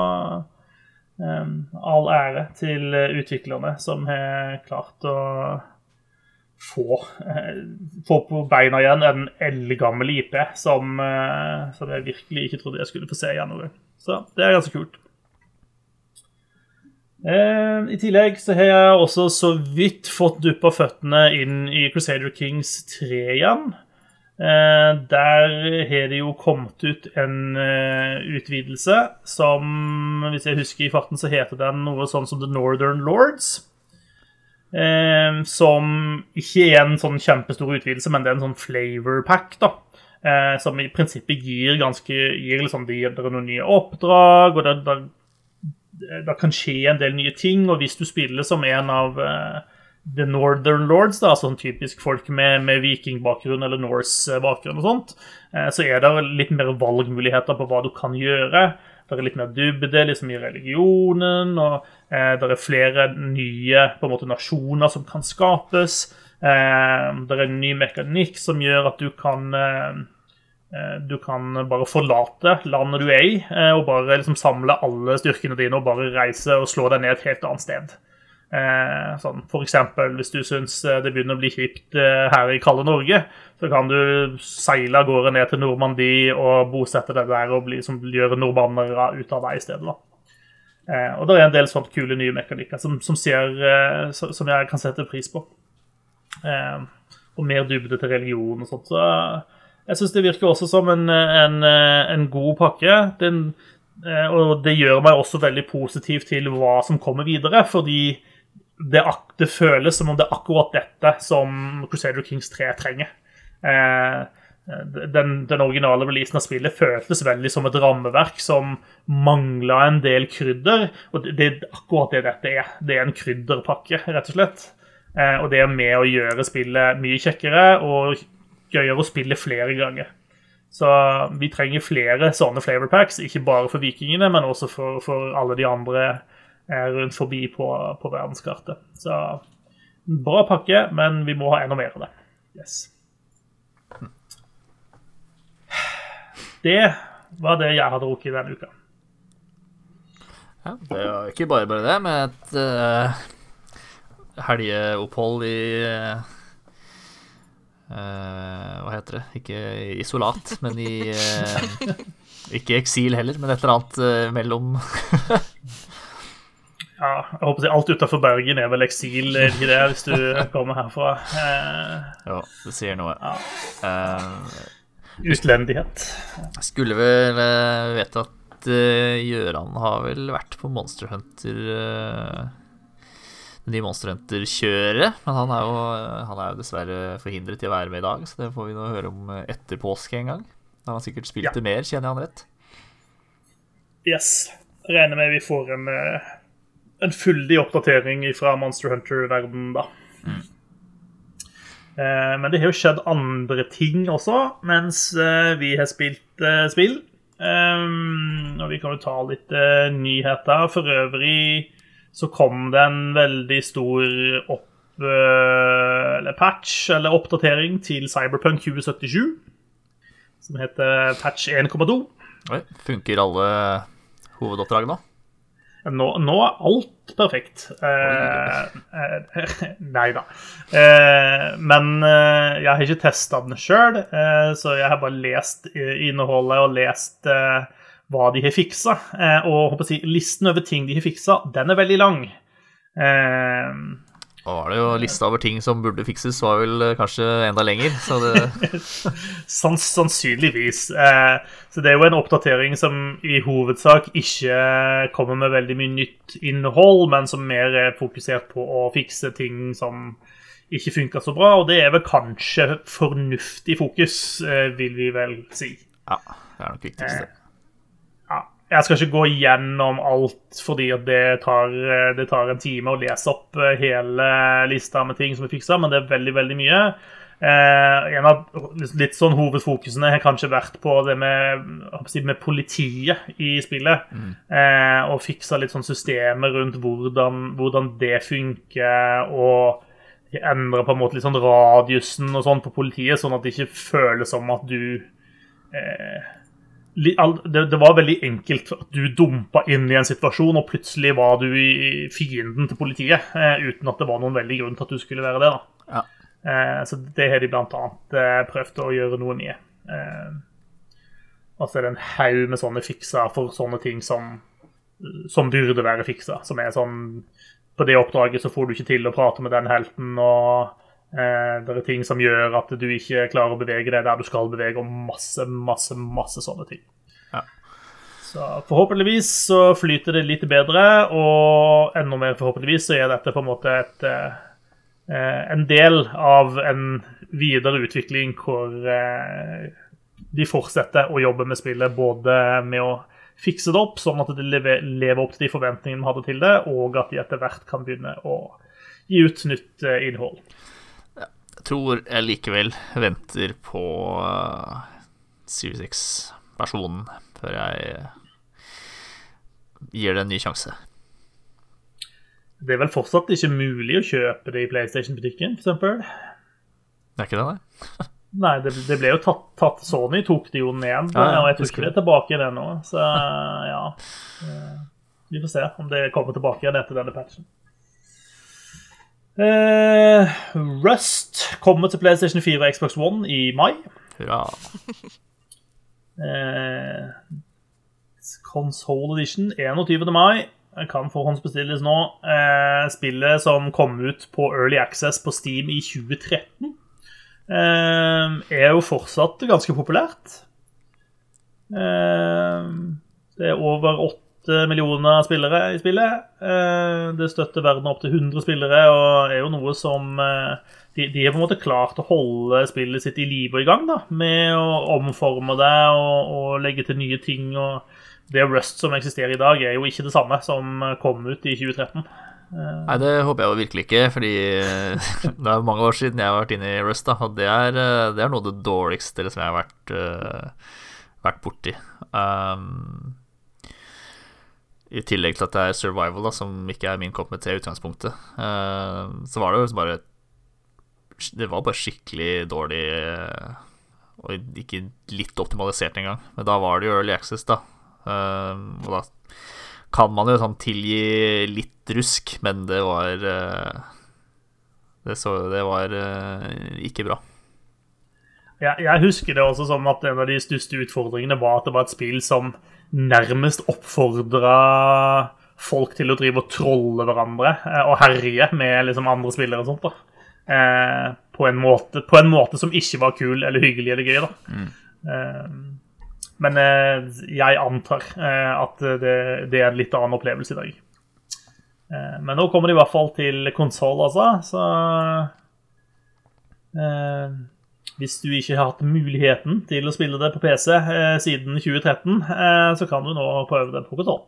all ære til utviklerne som har klart å få, få på beina igjen en eldgammel IP som, som jeg virkelig ikke trodde jeg skulle få se igjen gang. Så det er ganske kult. Eh, I tillegg så har jeg også så vidt fått duppa føttene inn i Crusader Kings 3 igjen. Eh, der har det jo kommet ut en eh, utvidelse som, hvis jeg husker i farten, så heter den noe sånn som The Northern Lords. Eh, som ikke er en sånn kjempestor utvidelse, men det er en sånn flavor pack, da eh, som i prinsippet gir ganske gir liksom, de, det noen nye oppdrag, og det, det, det, kan skje en del nye ting. Og hvis du spiller som en av eh, The Northern Lords, da, sånn typisk folk med, med vikingbakgrunn eller Norse-bakgrunn, og sånt, eh, så er det litt mer valgmuligheter på hva du kan gjøre. Det er litt mer dybde liksom i religionen, og eh, det er flere nye på en måte, nasjoner som kan skapes. Eh, det er en ny mekanikk som gjør at du kan eh, Eh, du kan bare forlate landet du er i, eh, og bare liksom samle alle styrkene dine og bare reise og slå deg ned et helt annet sted. Eh, sånn, for eksempel, hvis du syns det begynner å bli kjipt her i kalde Norge, så kan du seile av gårde ned til Normandie og bosette deg der og bli, som, gjøre nordmannere ut av deg i stedet. da. og det er en del sånt kule nye mekanikker som, som, ser, som jeg kan sette pris på. og mer dybde til religion og sånt. så jeg syns det virker også som en, en, en god pakke. Den, eh, og det gjør meg også veldig positiv til hva som kommer videre, fordi det, det, føles som om det er akkurat dette som Crusader Kings 3 trenger. Eh, den, den, originale releasen av spillet føltes veldig som et rammeverk som mangla en del krydder. Og det, er akkurat det dette er. Det er en krydderpakke, rett og slett. Eh, og det er med å gjøre spillet mye kjekkere og gøyere å spille flere ganger. Så vi trenger flere sånne flavor packs, ikke bare for vikingene, men også for, for alle de andre eh, rundt forbi på, på, verdenskartet. Så bra pakke, men vi må ha enda mer av det. Yes. Det var det jeg hadde drukket denne uka. Ja, det er ikke bare bare det, med et uh, helgeopphold i uh, Hva heter det? Ikke isolat, men i uh, Ikke eksil heller, men et eller annet mellom Ja, jeg håper å si alt utenfor Bergen er vel eksil, er ikke det, hvis du kommer herfra? ja, det sier noe. Ja. Utlendighet. Skulle vel vite at Gjøran har vel vært på Monster Hunter det nye Monster Hunter-kjøret. Men han er, jo, han er, jo, dessverre forhindret i å være med i dag, så det får vi nå høre om etter påske en gang. Da har han sikkert spilt ja. det mer, kjenner jeg han rett? Yes. Regner med vi får en, en fyldig oppdatering fra Monster Hunter-verdenen, da. Mm. Men det har jo skjedd andre ting også mens vi har spilt spill. Og vi kan jo ta litt nyheter. For øvrig så kom det en veldig stor opp, eh, eller patch, eller oppdatering, til Cyberpunk 2077. Som heter patch 1,2. Funker alle hovedoppdrag nå? Nå, er alt perfekt. Eh, eh, nei da. Eh, men eh, jeg har ikke testa den sjøl, eh, så jeg har bare lest innholdet og lest hva de har fiksa. Eh, og si, listen over ting de har fiksa, den er veldig lang. Eh, og var det jo lista over ting som burde fikses, var vel eh, kanskje enda lenger. Så det Sanns, Sannsynligvis. Eh, så det er jo en oppdatering som i hovedsak ikke kommer med veldig mye nytt innhold, men som mer er fokusert på å fikse ting som ikke funka så bra. Og det er vel kanskje fornuftig fokus, eh, vil vi vel si. Ja, det er nok viktigst, Eh, jeg skal ikke gå gjennom alt, fordi det tar, det tar, en time å lese opp eh, hele lista med ting som er fiksa, men det er veldig, veldig mye. Eh, en av litt sånn hovedfokusene har kanskje vært på det med, med politiet i spillet. Mm. Eh, og fiksa litt sånn systemer rundt hvordan, hvordan det funker, og endre på en måte litt sånn radiusen og sånn på politiet, sånn at det ikke føles som at du eh, det, var veldig enkelt at du dumpa inn i en situasjon, og plutselig var du i fienden til politiet. Eh, uten at det var noen veldig grunn til at du skulle være det. da. Ja. Eh, så det har de annet eh, prøvd å gjøre noe med. Eh, og så er det en haug med sånne fikser for sånne ting som, som burde være fiksa. Som er sånn På det oppdraget så får du ikke til å prate med den helten, og Eh, det er ting som gjør at du ikke klarer å bevege deg der du skal bevege, og masse, masse, masse sånne ting. Ja. Så forhåpentligvis så flyter det litt bedre, og enda mer forhåpentligvis så er dette på en måte et, eh, en del av en videre utvikling hvor eh, de fortsetter å jobbe med spillet, både med å fikse det opp sånn at det lever opp til de forventningene vi hadde til det, og at de etter hvert kan begynne å gi ut nytt innhold tror jeg likevel venter på uh, Series X-versjonen før jeg gir det en ny sjanse. Det er vel fortsatt ikke mulig å kjøpe det i PlayStation-butikken, f.eks.? Det er ikke det, nei? nei, det, det, ble jo tatt, tatt, Sony tok det jo ned, ja, ja, og jeg tror ikke det er tilbake det nå. Så ja. Eh, vi får se om det kommer tilbake igjen etter denne patchen. Uh, Rust kommer til PlayStation 4 og Xbox One i mai. Hurra. Uh, Console Edition 21. mai. Kan forhåndsbestilles nå. Uh, spillet som kom ut på Early Access på Steam i 2013, er jo fortsatt ganske populært. det er over 8 millioner spillere i spillet. Eh, det støtter verden opp til 100 spillere og er jo noe som eh, de, de har på en måte klart å holde spillet sitt i live og i gang da, med å omforme det og, og, legge til nye ting. og Det Rust som eksisterer i dag, er jo ikke det samme som kom ut i 2013. Eh, Nei, det håper jeg jo virkelig ikke, fordi det er mange år siden jeg har vært inne i Rust. da, Og det er, det er noe av det dårligste som jeg har vært, vært borti. Um, i tillegg til at det er survival, da, som ikke er min kopp med te i utgangspunktet, uh, så var det jo bare Det var bare skikkelig dårlig uh, og ikke litt optimalisert engang. Men da var det jo Early Access, da. Uh, og da kan man jo sånn tilgi litt rusk, men det var det, så, det, var ikke bra. Ja, jeg husker det også som at en av de største utfordringene var at det var et spill som nærmest oppfordra folk til å drive og trolle hverandre og herje med liksom andre spillere og sånt. da på en, måte, på en måte som ikke var kul eller hyggelig eller gøy. da. Mm. Eh, men eh, jeg antar uh, at det, det, er en litt annen opplevelse i dag. men nå kommer det i hvert fall til konsoll, altså. Så hvis du ikke har hatt muligheten til å spille det på PC siden 2013, så kan du nå prøve det på konsoll.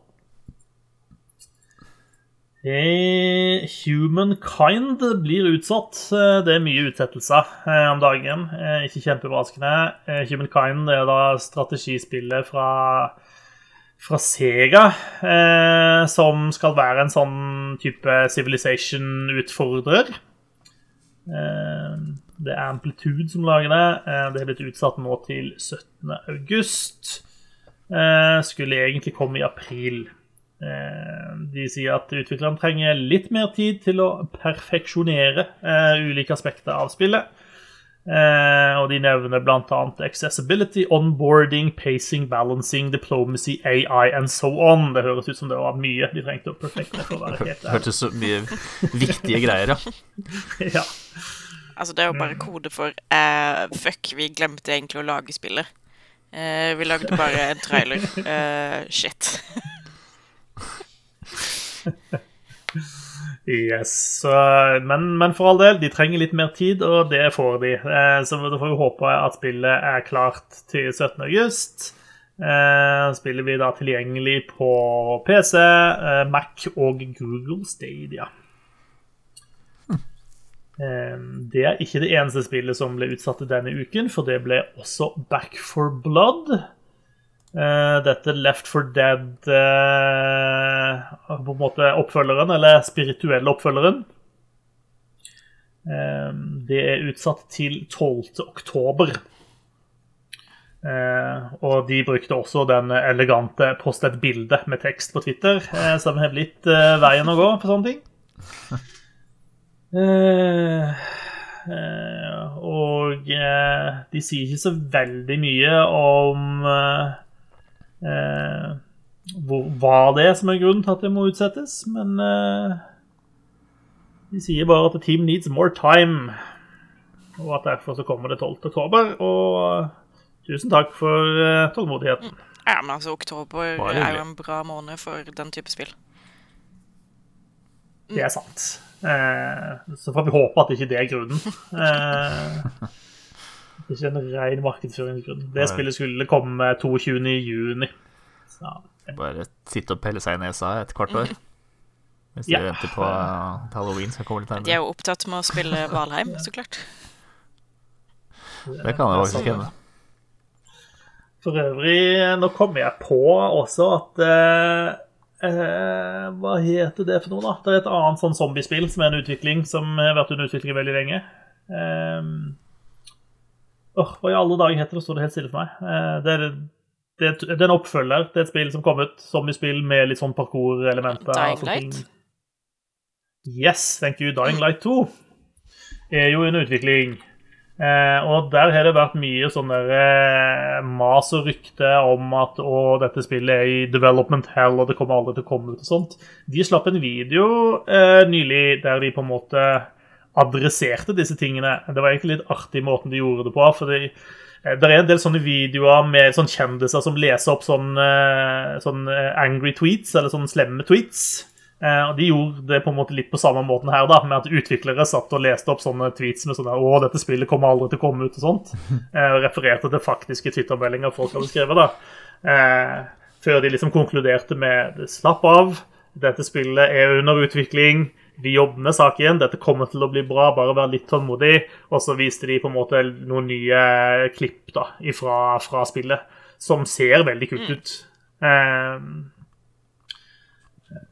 Eh, Humankind blir utsatt. Eh, det er mye utsettelser eh, om dagen. Ikke kjempeoverraskende. Humankind er da strategispillet fra, fra Sega, som skal være en sånn type Civilization-utfordrer. Det er Amplitude som lager det. Det er blitt utsatt nå til 17. august. Skulle egentlig komme i april. Eh, de sier at utviklerne trenger litt mer tid til å perfeksjonere eh, ulike aspekter av spillet. Eh, og de nevner bl.a. accessibility, onboarding, pacing, balancing, diplomacy, AI and so on. Det høres ut som det var mye de trengte å perfekte. for å være helt Det hørtes så mye viktige greier, ja. ja. Altså, det er jo bare kode for uh, Fuck, vi glemte egentlig å lage spillet. Uh, vi lagde bare en trailer. Uh, shit. yes. Men, men, for all del, de trenger litt mer tid, og det får de. Eh, så da får vi håpe at spillet er klart til 17. august. Eh, spillet blir da tilgjengelig på PC, eh, Mac og Google Stadia. Det er ikke det eneste spillet som ble utsatt denne uken, for det ble også Back for Blood. Uh, dette Left for Dead uh, På en måte oppfølgeren, eller spirituelle oppfølgeren. Uh, det er utsatt til 12. oktober. og de brukte også den elegante 'post et bilde' med tekst på Twitter, som har blitt veien å gå på sånne ting. og de sier ikke så veldig mye om eh, hvor, hva det er som er grunnen til at det må utsettes, men eh, de sier bare at the team needs more time, og at derfor så kommer det 12. oktober. Og tusen takk for tålmodigheten. Ja, men altså, oktober er jo en bra måned for den type spill. Det er sant. Eh, så får vi håpe at ikke det er grunnen. Eh, det er ikke en ren markedsføringsgrunn. Det spillet skulle komme 22.6. Bare sitte og pelle seg i nesa et kvart år. Hvis de ja. venter på at halloween skal komme litt nærmere. De er jo opptatt med å spille Valheim, så klart. Det kan jeg faktisk hende. For øvrig, nå kommer jeg på også at eh, Hva heter det for noe, da? Det er et annet sånn zombiespill som er en utvikling som har vært under utvikling veldig lenge. Eh, oh, Hva i alle dager heter det? Står det helt stille for meg. Eh, det, er, det, er, det er en oppfølger til et spill som kom ut Zombiespill med litt sånn parkour-elementer. Dying Light? Yes, thank you. Dying Light 2 er jo en utvikling. Eh, og der har det vært mye sånn der eh, mas og rykte om at å, dette spillet er i development hell, og det kommer aldri til å komme ut og sånt. De slapp en video eh, nylig der de på en måte adresserte disse tingene. Det var egentlig litt artig måten de gjorde det på. fordi eh, det er en del sånne videoer med sånne kjendiser som leser opp sånne, eh, sånne angry tweets, eller sånne slemme tweets. Eh, og De gjorde det på en måte litt på samme måten her, da, med at utviklere satt og leste opp sånne tweets med sånn 'Å, dette spillet kommer aldri til å komme ut', og sånt. Og refererte til faktiske Twitter-meldinger folk hadde skrevet. da. Før de liksom konkluderte med 'slapp av', dette spillet er under utvikling' vi jobber med saken, dette kommer til å bli bra, bare vær litt tålmodig. Og så viste de på en måte noen nye klipp da, ifra, fra spillet, som ser veldig kult mm. ut. Um,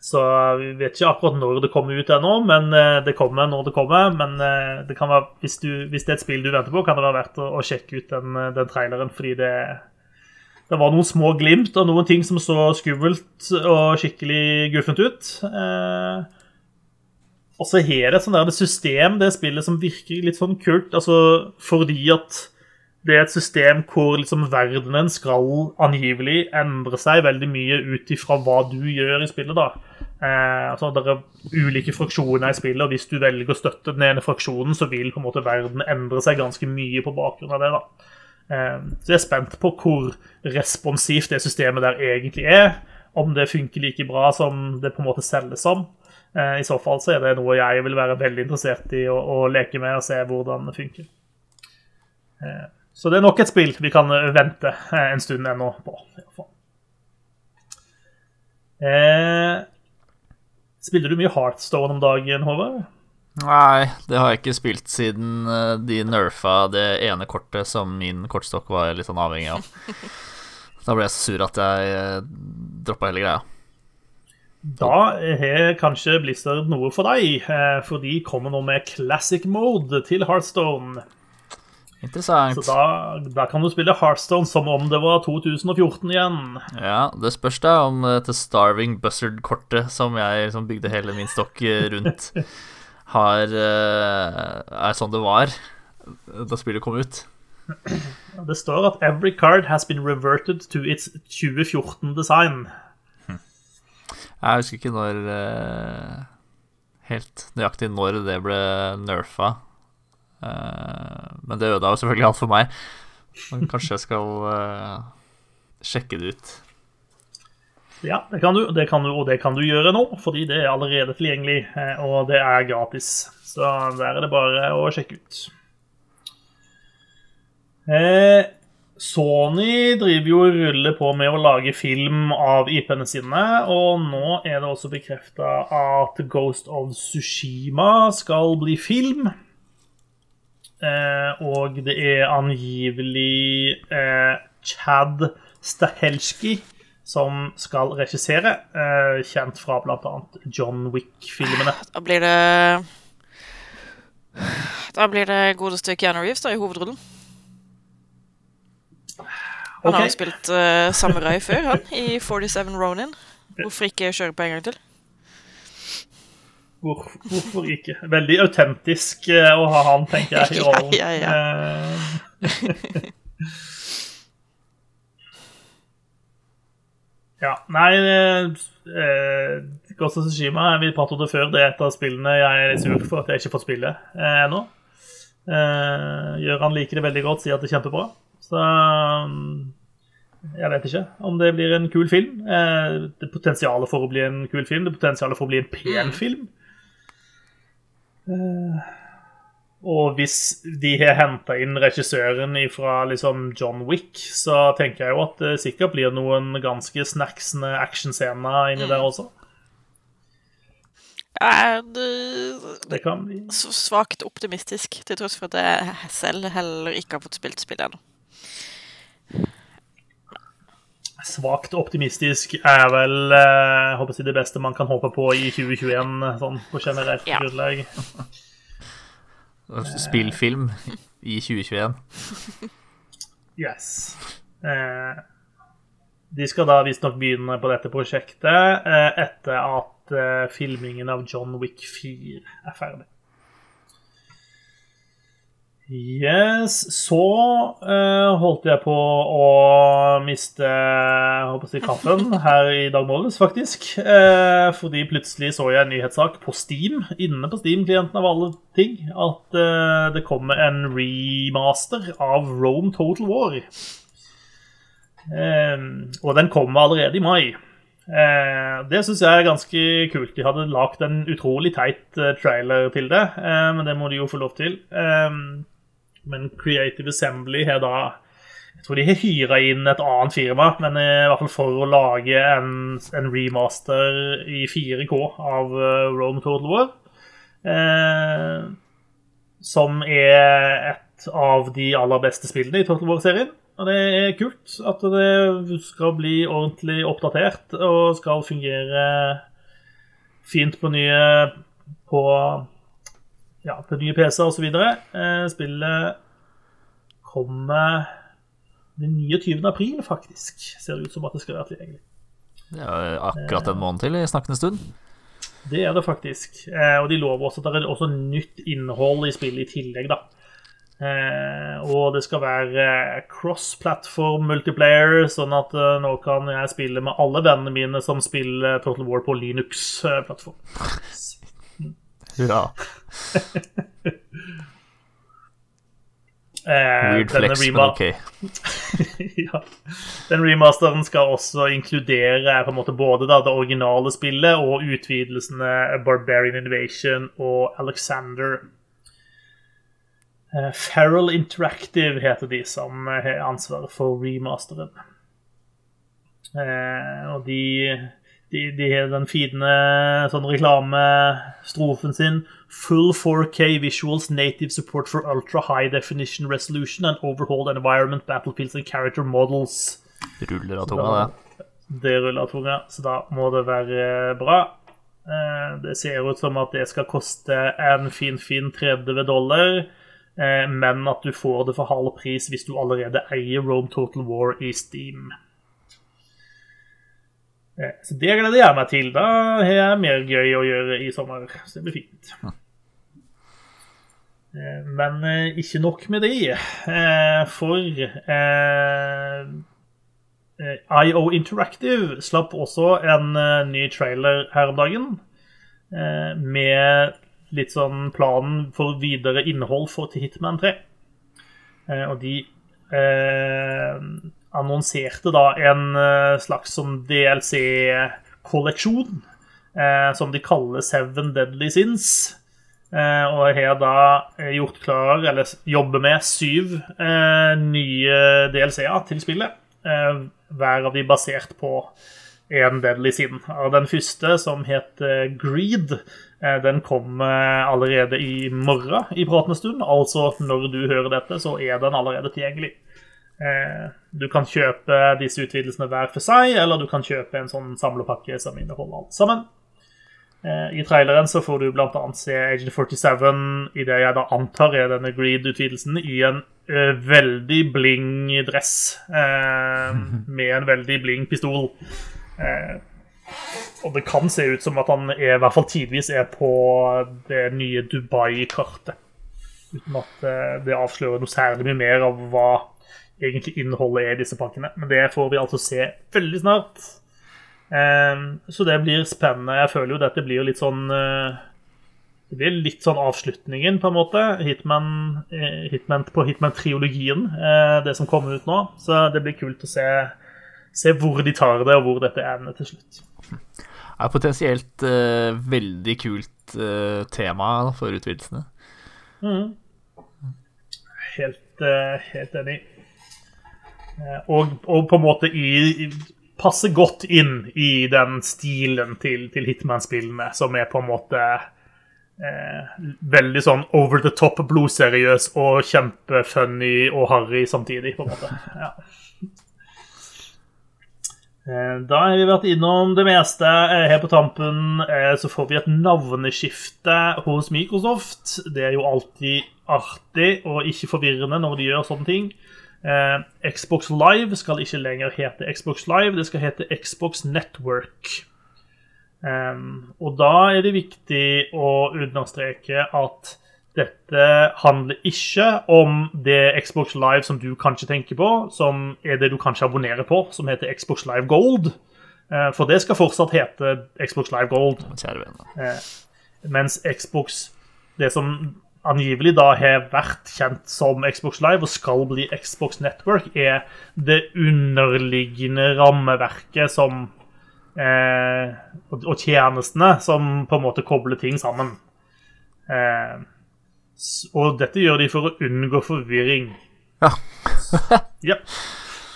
Så vi vet ikke akkurat når det kommer ut ennå, men eh, det kommer når det kommer. Men eh, det være, hvis, du, hvis det er et spill du venter på, kan det være verdt å, å sjekke ut den, eh, den, traileren, fordi det, det var noen små glimt og noen ting som så skummelt og skikkelig guffent ut. Eh, og så har det et sånt der system, det spillet, som virker litt sånn kult, altså fordi at det er et system hvor liksom verdenen skal angivelig endre seg veldig mye ut ifra hva du gjør i spillet. da. Eh, altså Det er ulike fraksjoner i spillet, og hvis du velger å støtte den ene fraksjonen, så vil på en måte verden endre seg ganske mye på bakgrunn av det. da. Eh, så jeg er spent på hvor responsivt det systemet der egentlig er. Om det funker like bra som det på en måte selges som. Eh, I så fall så er det noe jeg vil være veldig interessert i å, å leke med og se hvordan det funker. Eh, så det er nok et spill vi kan eh, vente eh, en stund ennå på. Eh, spiller du mye Heartstone om dagen, Håvard? Nei, det har jeg ikke spilt siden eh, de nerfa det ene kortet som min kortstokk var litt sånn avhengig av. Da ble jeg så sur at jeg droppa hele greia. Da har kanskje Blizzard noe for deg, for de kommer nå med classic mode til Heartstone. Interessant. Så da, da, kan du spille Heartstone som om det var 2014 igjen. Ja, det spørs da om dette Starving Buzzard-kortet som jeg liksom bygde hele min stokk eh, rundt, har uh, er sånn det var da spillet kom ut. Det står at 'every card has been reverted to its 2014-design'. Hm. Jeg husker ikke når uh, Helt nøyaktig når det ble nerfa. Men det ødela jo selvfølgelig alt for meg. Men kanskje jeg skal uh, sjekke det ut. Ja, det kan, du, det kan, du, og det kan du gjøre nå, fordi det er allerede tilgjengelig, eh, og det er gratis. Så der er det bare å sjekke ut. Eh, Sony driver jo og ruller på med å lage film av IP-ene sine, og nå er det også bekrefta at Ghost of Sushima skal bli film. Eh, og det er angivelig eh, Chad Stahelski som skal regissere, eh, kjent fra bl.a. John Wick-filmene. Da blir det Da blir det godeste Keanu Reeves da, i hovedrollen. Han okay. har jo spilt uh, samurai før, han, i 47 Ronin. Hvorfor ikke kjøre på en gang til? Hvor, hvorfor ikke? Veldig autentisk eh, å ha han, tenker jeg, i rollen. ja, ja, ja. ja. Nei eh, Ghost of Tsushima, vi pratet om det før, det er et av spillene jeg er sur for at jeg ikke får spille eh, ennå. Eh, Gjøran liker det veldig godt, sier at det er kjempebra. Så mm, jeg vet ikke om det blir en kul film. Eh, det potensialet for å bli en kul film, det potensialet for å bli en pen mm. film. Uh, og hvis de har henta inn regissøren fra liksom John Wick, så tenker jeg jo at det sikkert blir noen ganske snacksende actionscener inni mm. der også. Ja, det, det kan bli Svakt optimistisk, til tross for at jeg selv heller ikke har fått spilt spillet ennå. Svakt optimistisk er vel eh, håper jeg, det beste man kan håpe på i 2021, sånn på generelt ja. grunnlag. Spillfilm i 2021. Yes. Eh, de skal da visstnok begynne på dette prosjektet eh, etter at eh, filmingen av John Wick 4 er ferdig. Yes. Så uh, holdt jeg på å miste håper jeg, kaffen her i dag morges, faktisk. Uh, fordi plutselig så jeg en nyhetssak på Steam, inne på Steam-klienten av alle ting, at uh, det kommer en remaster av Rome Total War. og den kommer allerede i mai. det syns jeg er ganske kult. De hadde lagd en utrolig teit trailer til det, men det må de jo få lov til. Um, men Creative Assembly har da Jeg tror de har hyra inn et annet firma, men i hvert fall for å lage en, en remaster i 4K av uh, Rome Total War. Eh, som er et av de aller beste spillene i Total War-serien. Og det er kult at det skal bli ordentlig oppdatert og skal fungere fint på nye på ja, på nye PC-er osv. Eh, spillet kommer den 29. april, faktisk. Ser det ut som at det skal være tilgjengelig. Er akkurat en måned til i snakkende stund. Det er det faktisk. Eh, og de lover også at det er også nytt innhold i spillet i tillegg, da. Eh, og det skal være cross-platform multiplayer, sånn at eh, nå kan jeg spille med alle vennene mine som spiller Total War på Linux-plattform. Hurra. Eh, Weird denne flex, men ok. ja. Den remasteren skal også inkludere på en måte både da, det originale spillet og utvidelsene Barbarian Invasion og Alexander. Eh, Feral Interactive heter de som har ansvaret for remasteren. Eh, og de, de, de har den fine sånn reklamestrofen sin Full 4K visuals, native support for ultra high definition resolution and overhauled environment, battlefields and character models. Det Ruller av tunga, det. Det ruller av tunga, så da må det være bra. Eh, Det ser ut som at det skal koste en fin, fin 30 dollar, eh, men at du får det for halv pris hvis du allerede eier Rome Total War i Steam. Eh, Så det gleder jeg meg til. Da har jeg mer gøy å gjøre i sommer, så det blir fint. Eh, Men eh, ikke nok med det, eh, for IO Interactive slapp også en ny trailer her om dagen. eh, Med litt sånn planen for videre innhold for til Hitman 3. Eh, Og de eh, annonserte da en eh, slags som DLC-kolleksjon. Eh, som de kaller Seven Deadly Sins. Eh, og har da gjort klar, eller jobber med, syv nye DLC-er til spillet. Hver av de basert på en Deadly Sin. Og den første, som heter Greed, den kommer allerede i morgen i pratende stund. Altså når du hører dette, så er den allerede tilgjengelig. Eh, Du kan kjøpe disse utvidelsene hver for seg, eller du kan kjøpe en sånn samlepakke som inneholder alt sammen. Eh, I traileren så får du annet se Agent 47 i det jeg da antar er denne Greed-utvidelsen, i en eh, veldig bling dress med en veldig bling pistol. Og det kan se ut som at han er, i hvert fall tidvis er på det nye Dubai-kartet. Uten at det avslører noe særlig mye mer av hva egentlig innholdet er i disse pakkene. Men det får vi altså se veldig snart. Eh, så det blir spennende. Jeg føler jo dette blir litt sånn eh, Det blir litt sånn avslutningen, på en måte. Hitman, eh, Hitman på Hitman-triologien, eh, det som kommer ut nå. Så det blir kult å se, se hvor de tar det, og hvor dette ender til slutt. Det er potensielt uh, veldig kult uh, tema for utvidelsene. Helt, uh, helt enig. Eh, Og, og på en måte i, Passer godt inn i den stilen til, til Hitman-spillene, som er på en måte eh, veldig sånn over the top blodseriøs og kjempefunny og harry samtidig, på en måte. Ja. Eh, Da har vi vært innom det meste. Eh, Her på tampen så får vi et navneskifte hos Microsoft. Det er jo alltid artig og ikke forvirrende når de gjør sånne ting. Eh, Xbox Live skal ikke lenger hete Xbox Live, det skal hete Xbox Network. Um, og da er det viktig å understreke at dette handler ikke om det Xbox Live som du kanskje tenker på, som er det du kanskje abonnerer på, som heter Xbox Live Gold. Uh, for det skal fortsatt hete Xbox Live Gold. Uh. Mens Xbox, det som angivelig da har vært kjent som Xbox Live og skal bli Xbox Network, er det underliggende rammeverket som eh, og, og tjenestene som på en måte kobler ting sammen. Eh, og dette gjør de for å unngå forvirring. Ja. Ja.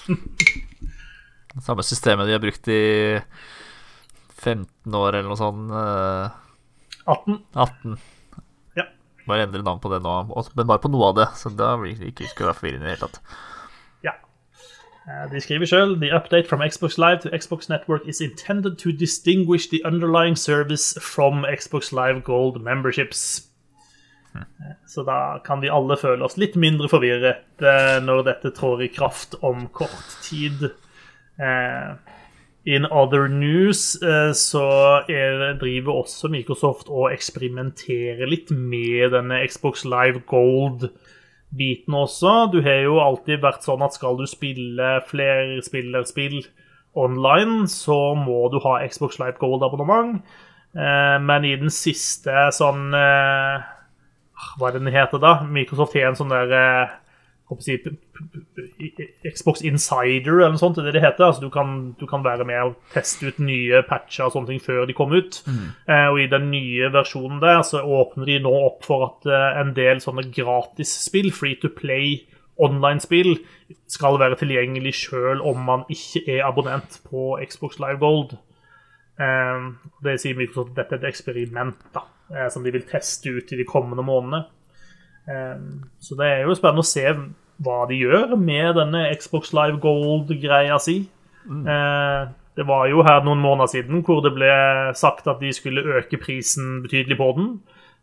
Samme systemet de har brukt i 15 år eller noe sånt. eh, 18. 18. Bare endre navn på det nå, men bare på noe av det. Så da blir det ikke skulle være forvirrende i det hele tatt. Ja. Eh, De skriver sjøl The update from Xbox Live to Xbox Network is intended to distinguish the underlying service from Xbox Live Gold memberships. Eh, Så da kan vi alle føle oss litt mindre forvirret eh, når dette trår i kraft om kort tid. Eh, In other news eh, så er, driver også Microsoft og eksperimenterer litt med denne Xbox Live Gold-biten også. Du har jo alltid vært sånn at skal du spille flerspillerspill online, så må du ha Xbox Live Gold-abonnement. Eh, men i den siste sånn eh, Hva er det den heter da? Microsoft har en sånn der eh, Xbox Insider eller noe sånt, det det heter. Altså, du, kan, du kan være med og teste ut nye patcher og sånne ting før de kommer ut. Eh, og i den nye versjonen der så åpner de nå opp for at eh, en del sånne gratisspill, free to play online-spill, skal være tilgjengelig sjøl om man ikke er abonnent på Xbox Live Gold. Eh, det sier Microsoft at dette er et eksperiment da, eh, som de vil teste ut i de kommende månedene. Um, så det er jo spennende å se hva de gjør med denne Xbox Live Gold-greia si. Eh, det var jo her noen måneder siden hvor det ble sagt at de skulle øke prisen betydelig på den.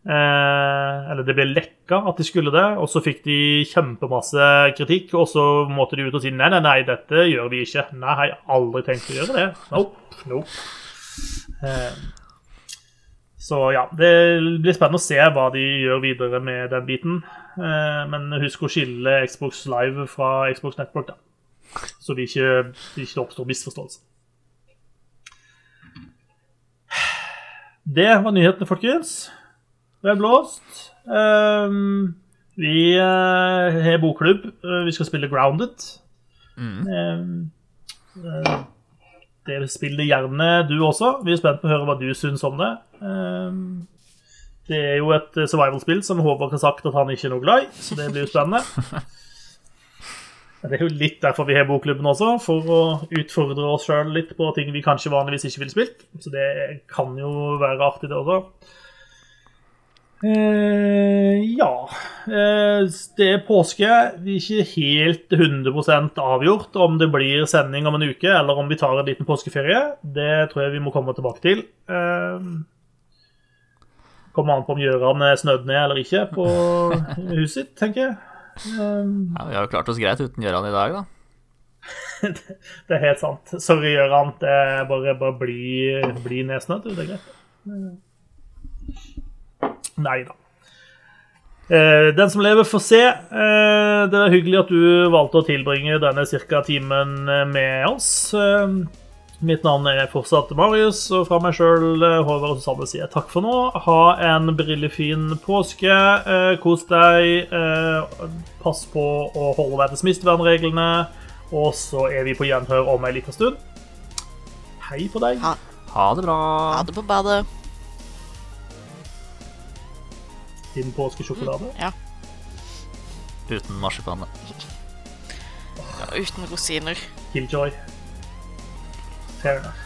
Eh, eller det ble lekka at de skulle det, og så fikk de kjempemasse kritikk. Og så måtte de ut og si nei, nei, nei, dette gjør vi ikke. Nei, jeg har aldri tenkt å gjøre det. Nope, nope. Eh, så ja, det blir spennende å se hva de gjør videre med den biten. Eh, Men husk å skille Xbox Live fra Xbox Network, da. Så det ikke, det ikke oppstår misforståelse. Det var nyhetene, folkens. Det er blåst. Um, vi uh, har bokklubb. Uh, Vi skal spille Grounded. Um, Uh, det spiller gjerne du også. Vi er spent på å høre hva du syns om det. Um, det er jo et eh, survival-spill som Håvard har sagt at han ikke er noe glad i, så det blir jo spennende. Det er jo litt derfor vi har bokklubben også, for å utfordre oss sjøl litt på ting vi kanskje vanligvis ikke ville spilt. Så det kan jo være artig, det også. Eh, ja eh, Det er påske. Vi er ikke helt 100% avgjort om det blir sending om en uke, eller om vi tar en liten påskeferie. Det tror jeg vi må komme tilbake til. Eh, kommer an på om Gjøran er snødd ned eller ikke på huset sitt, tenker jeg. Um, Ja, vi har jo klart oss greit uten Gjøran i dag, da. det er helt sant. Sorry, Gjøran. Det er bare, bare bli, bli nedsnødd, du. Det er greit. Nei da. Eh, den som lever, får se. Eh, det er hyggelig at du valgte å tilbringe denne ca. timen eh, med oss. Eh, mitt navn er fortsatt Marius, og fra meg sjøl, Håvard og Susanne, sier jeg takk for nå. Ha en brillefin påske. Eh, kos deg. Eh, pass på å holde deg til smittevernreglene. Og så er vi på gjenhør om ei lita stund. Hei på deg. Ha, Ha det bra. ha det på badet. Din påskesjokolade. Ja. Uten marsipan. ja uten rosiner. Killjoy. Fair enough.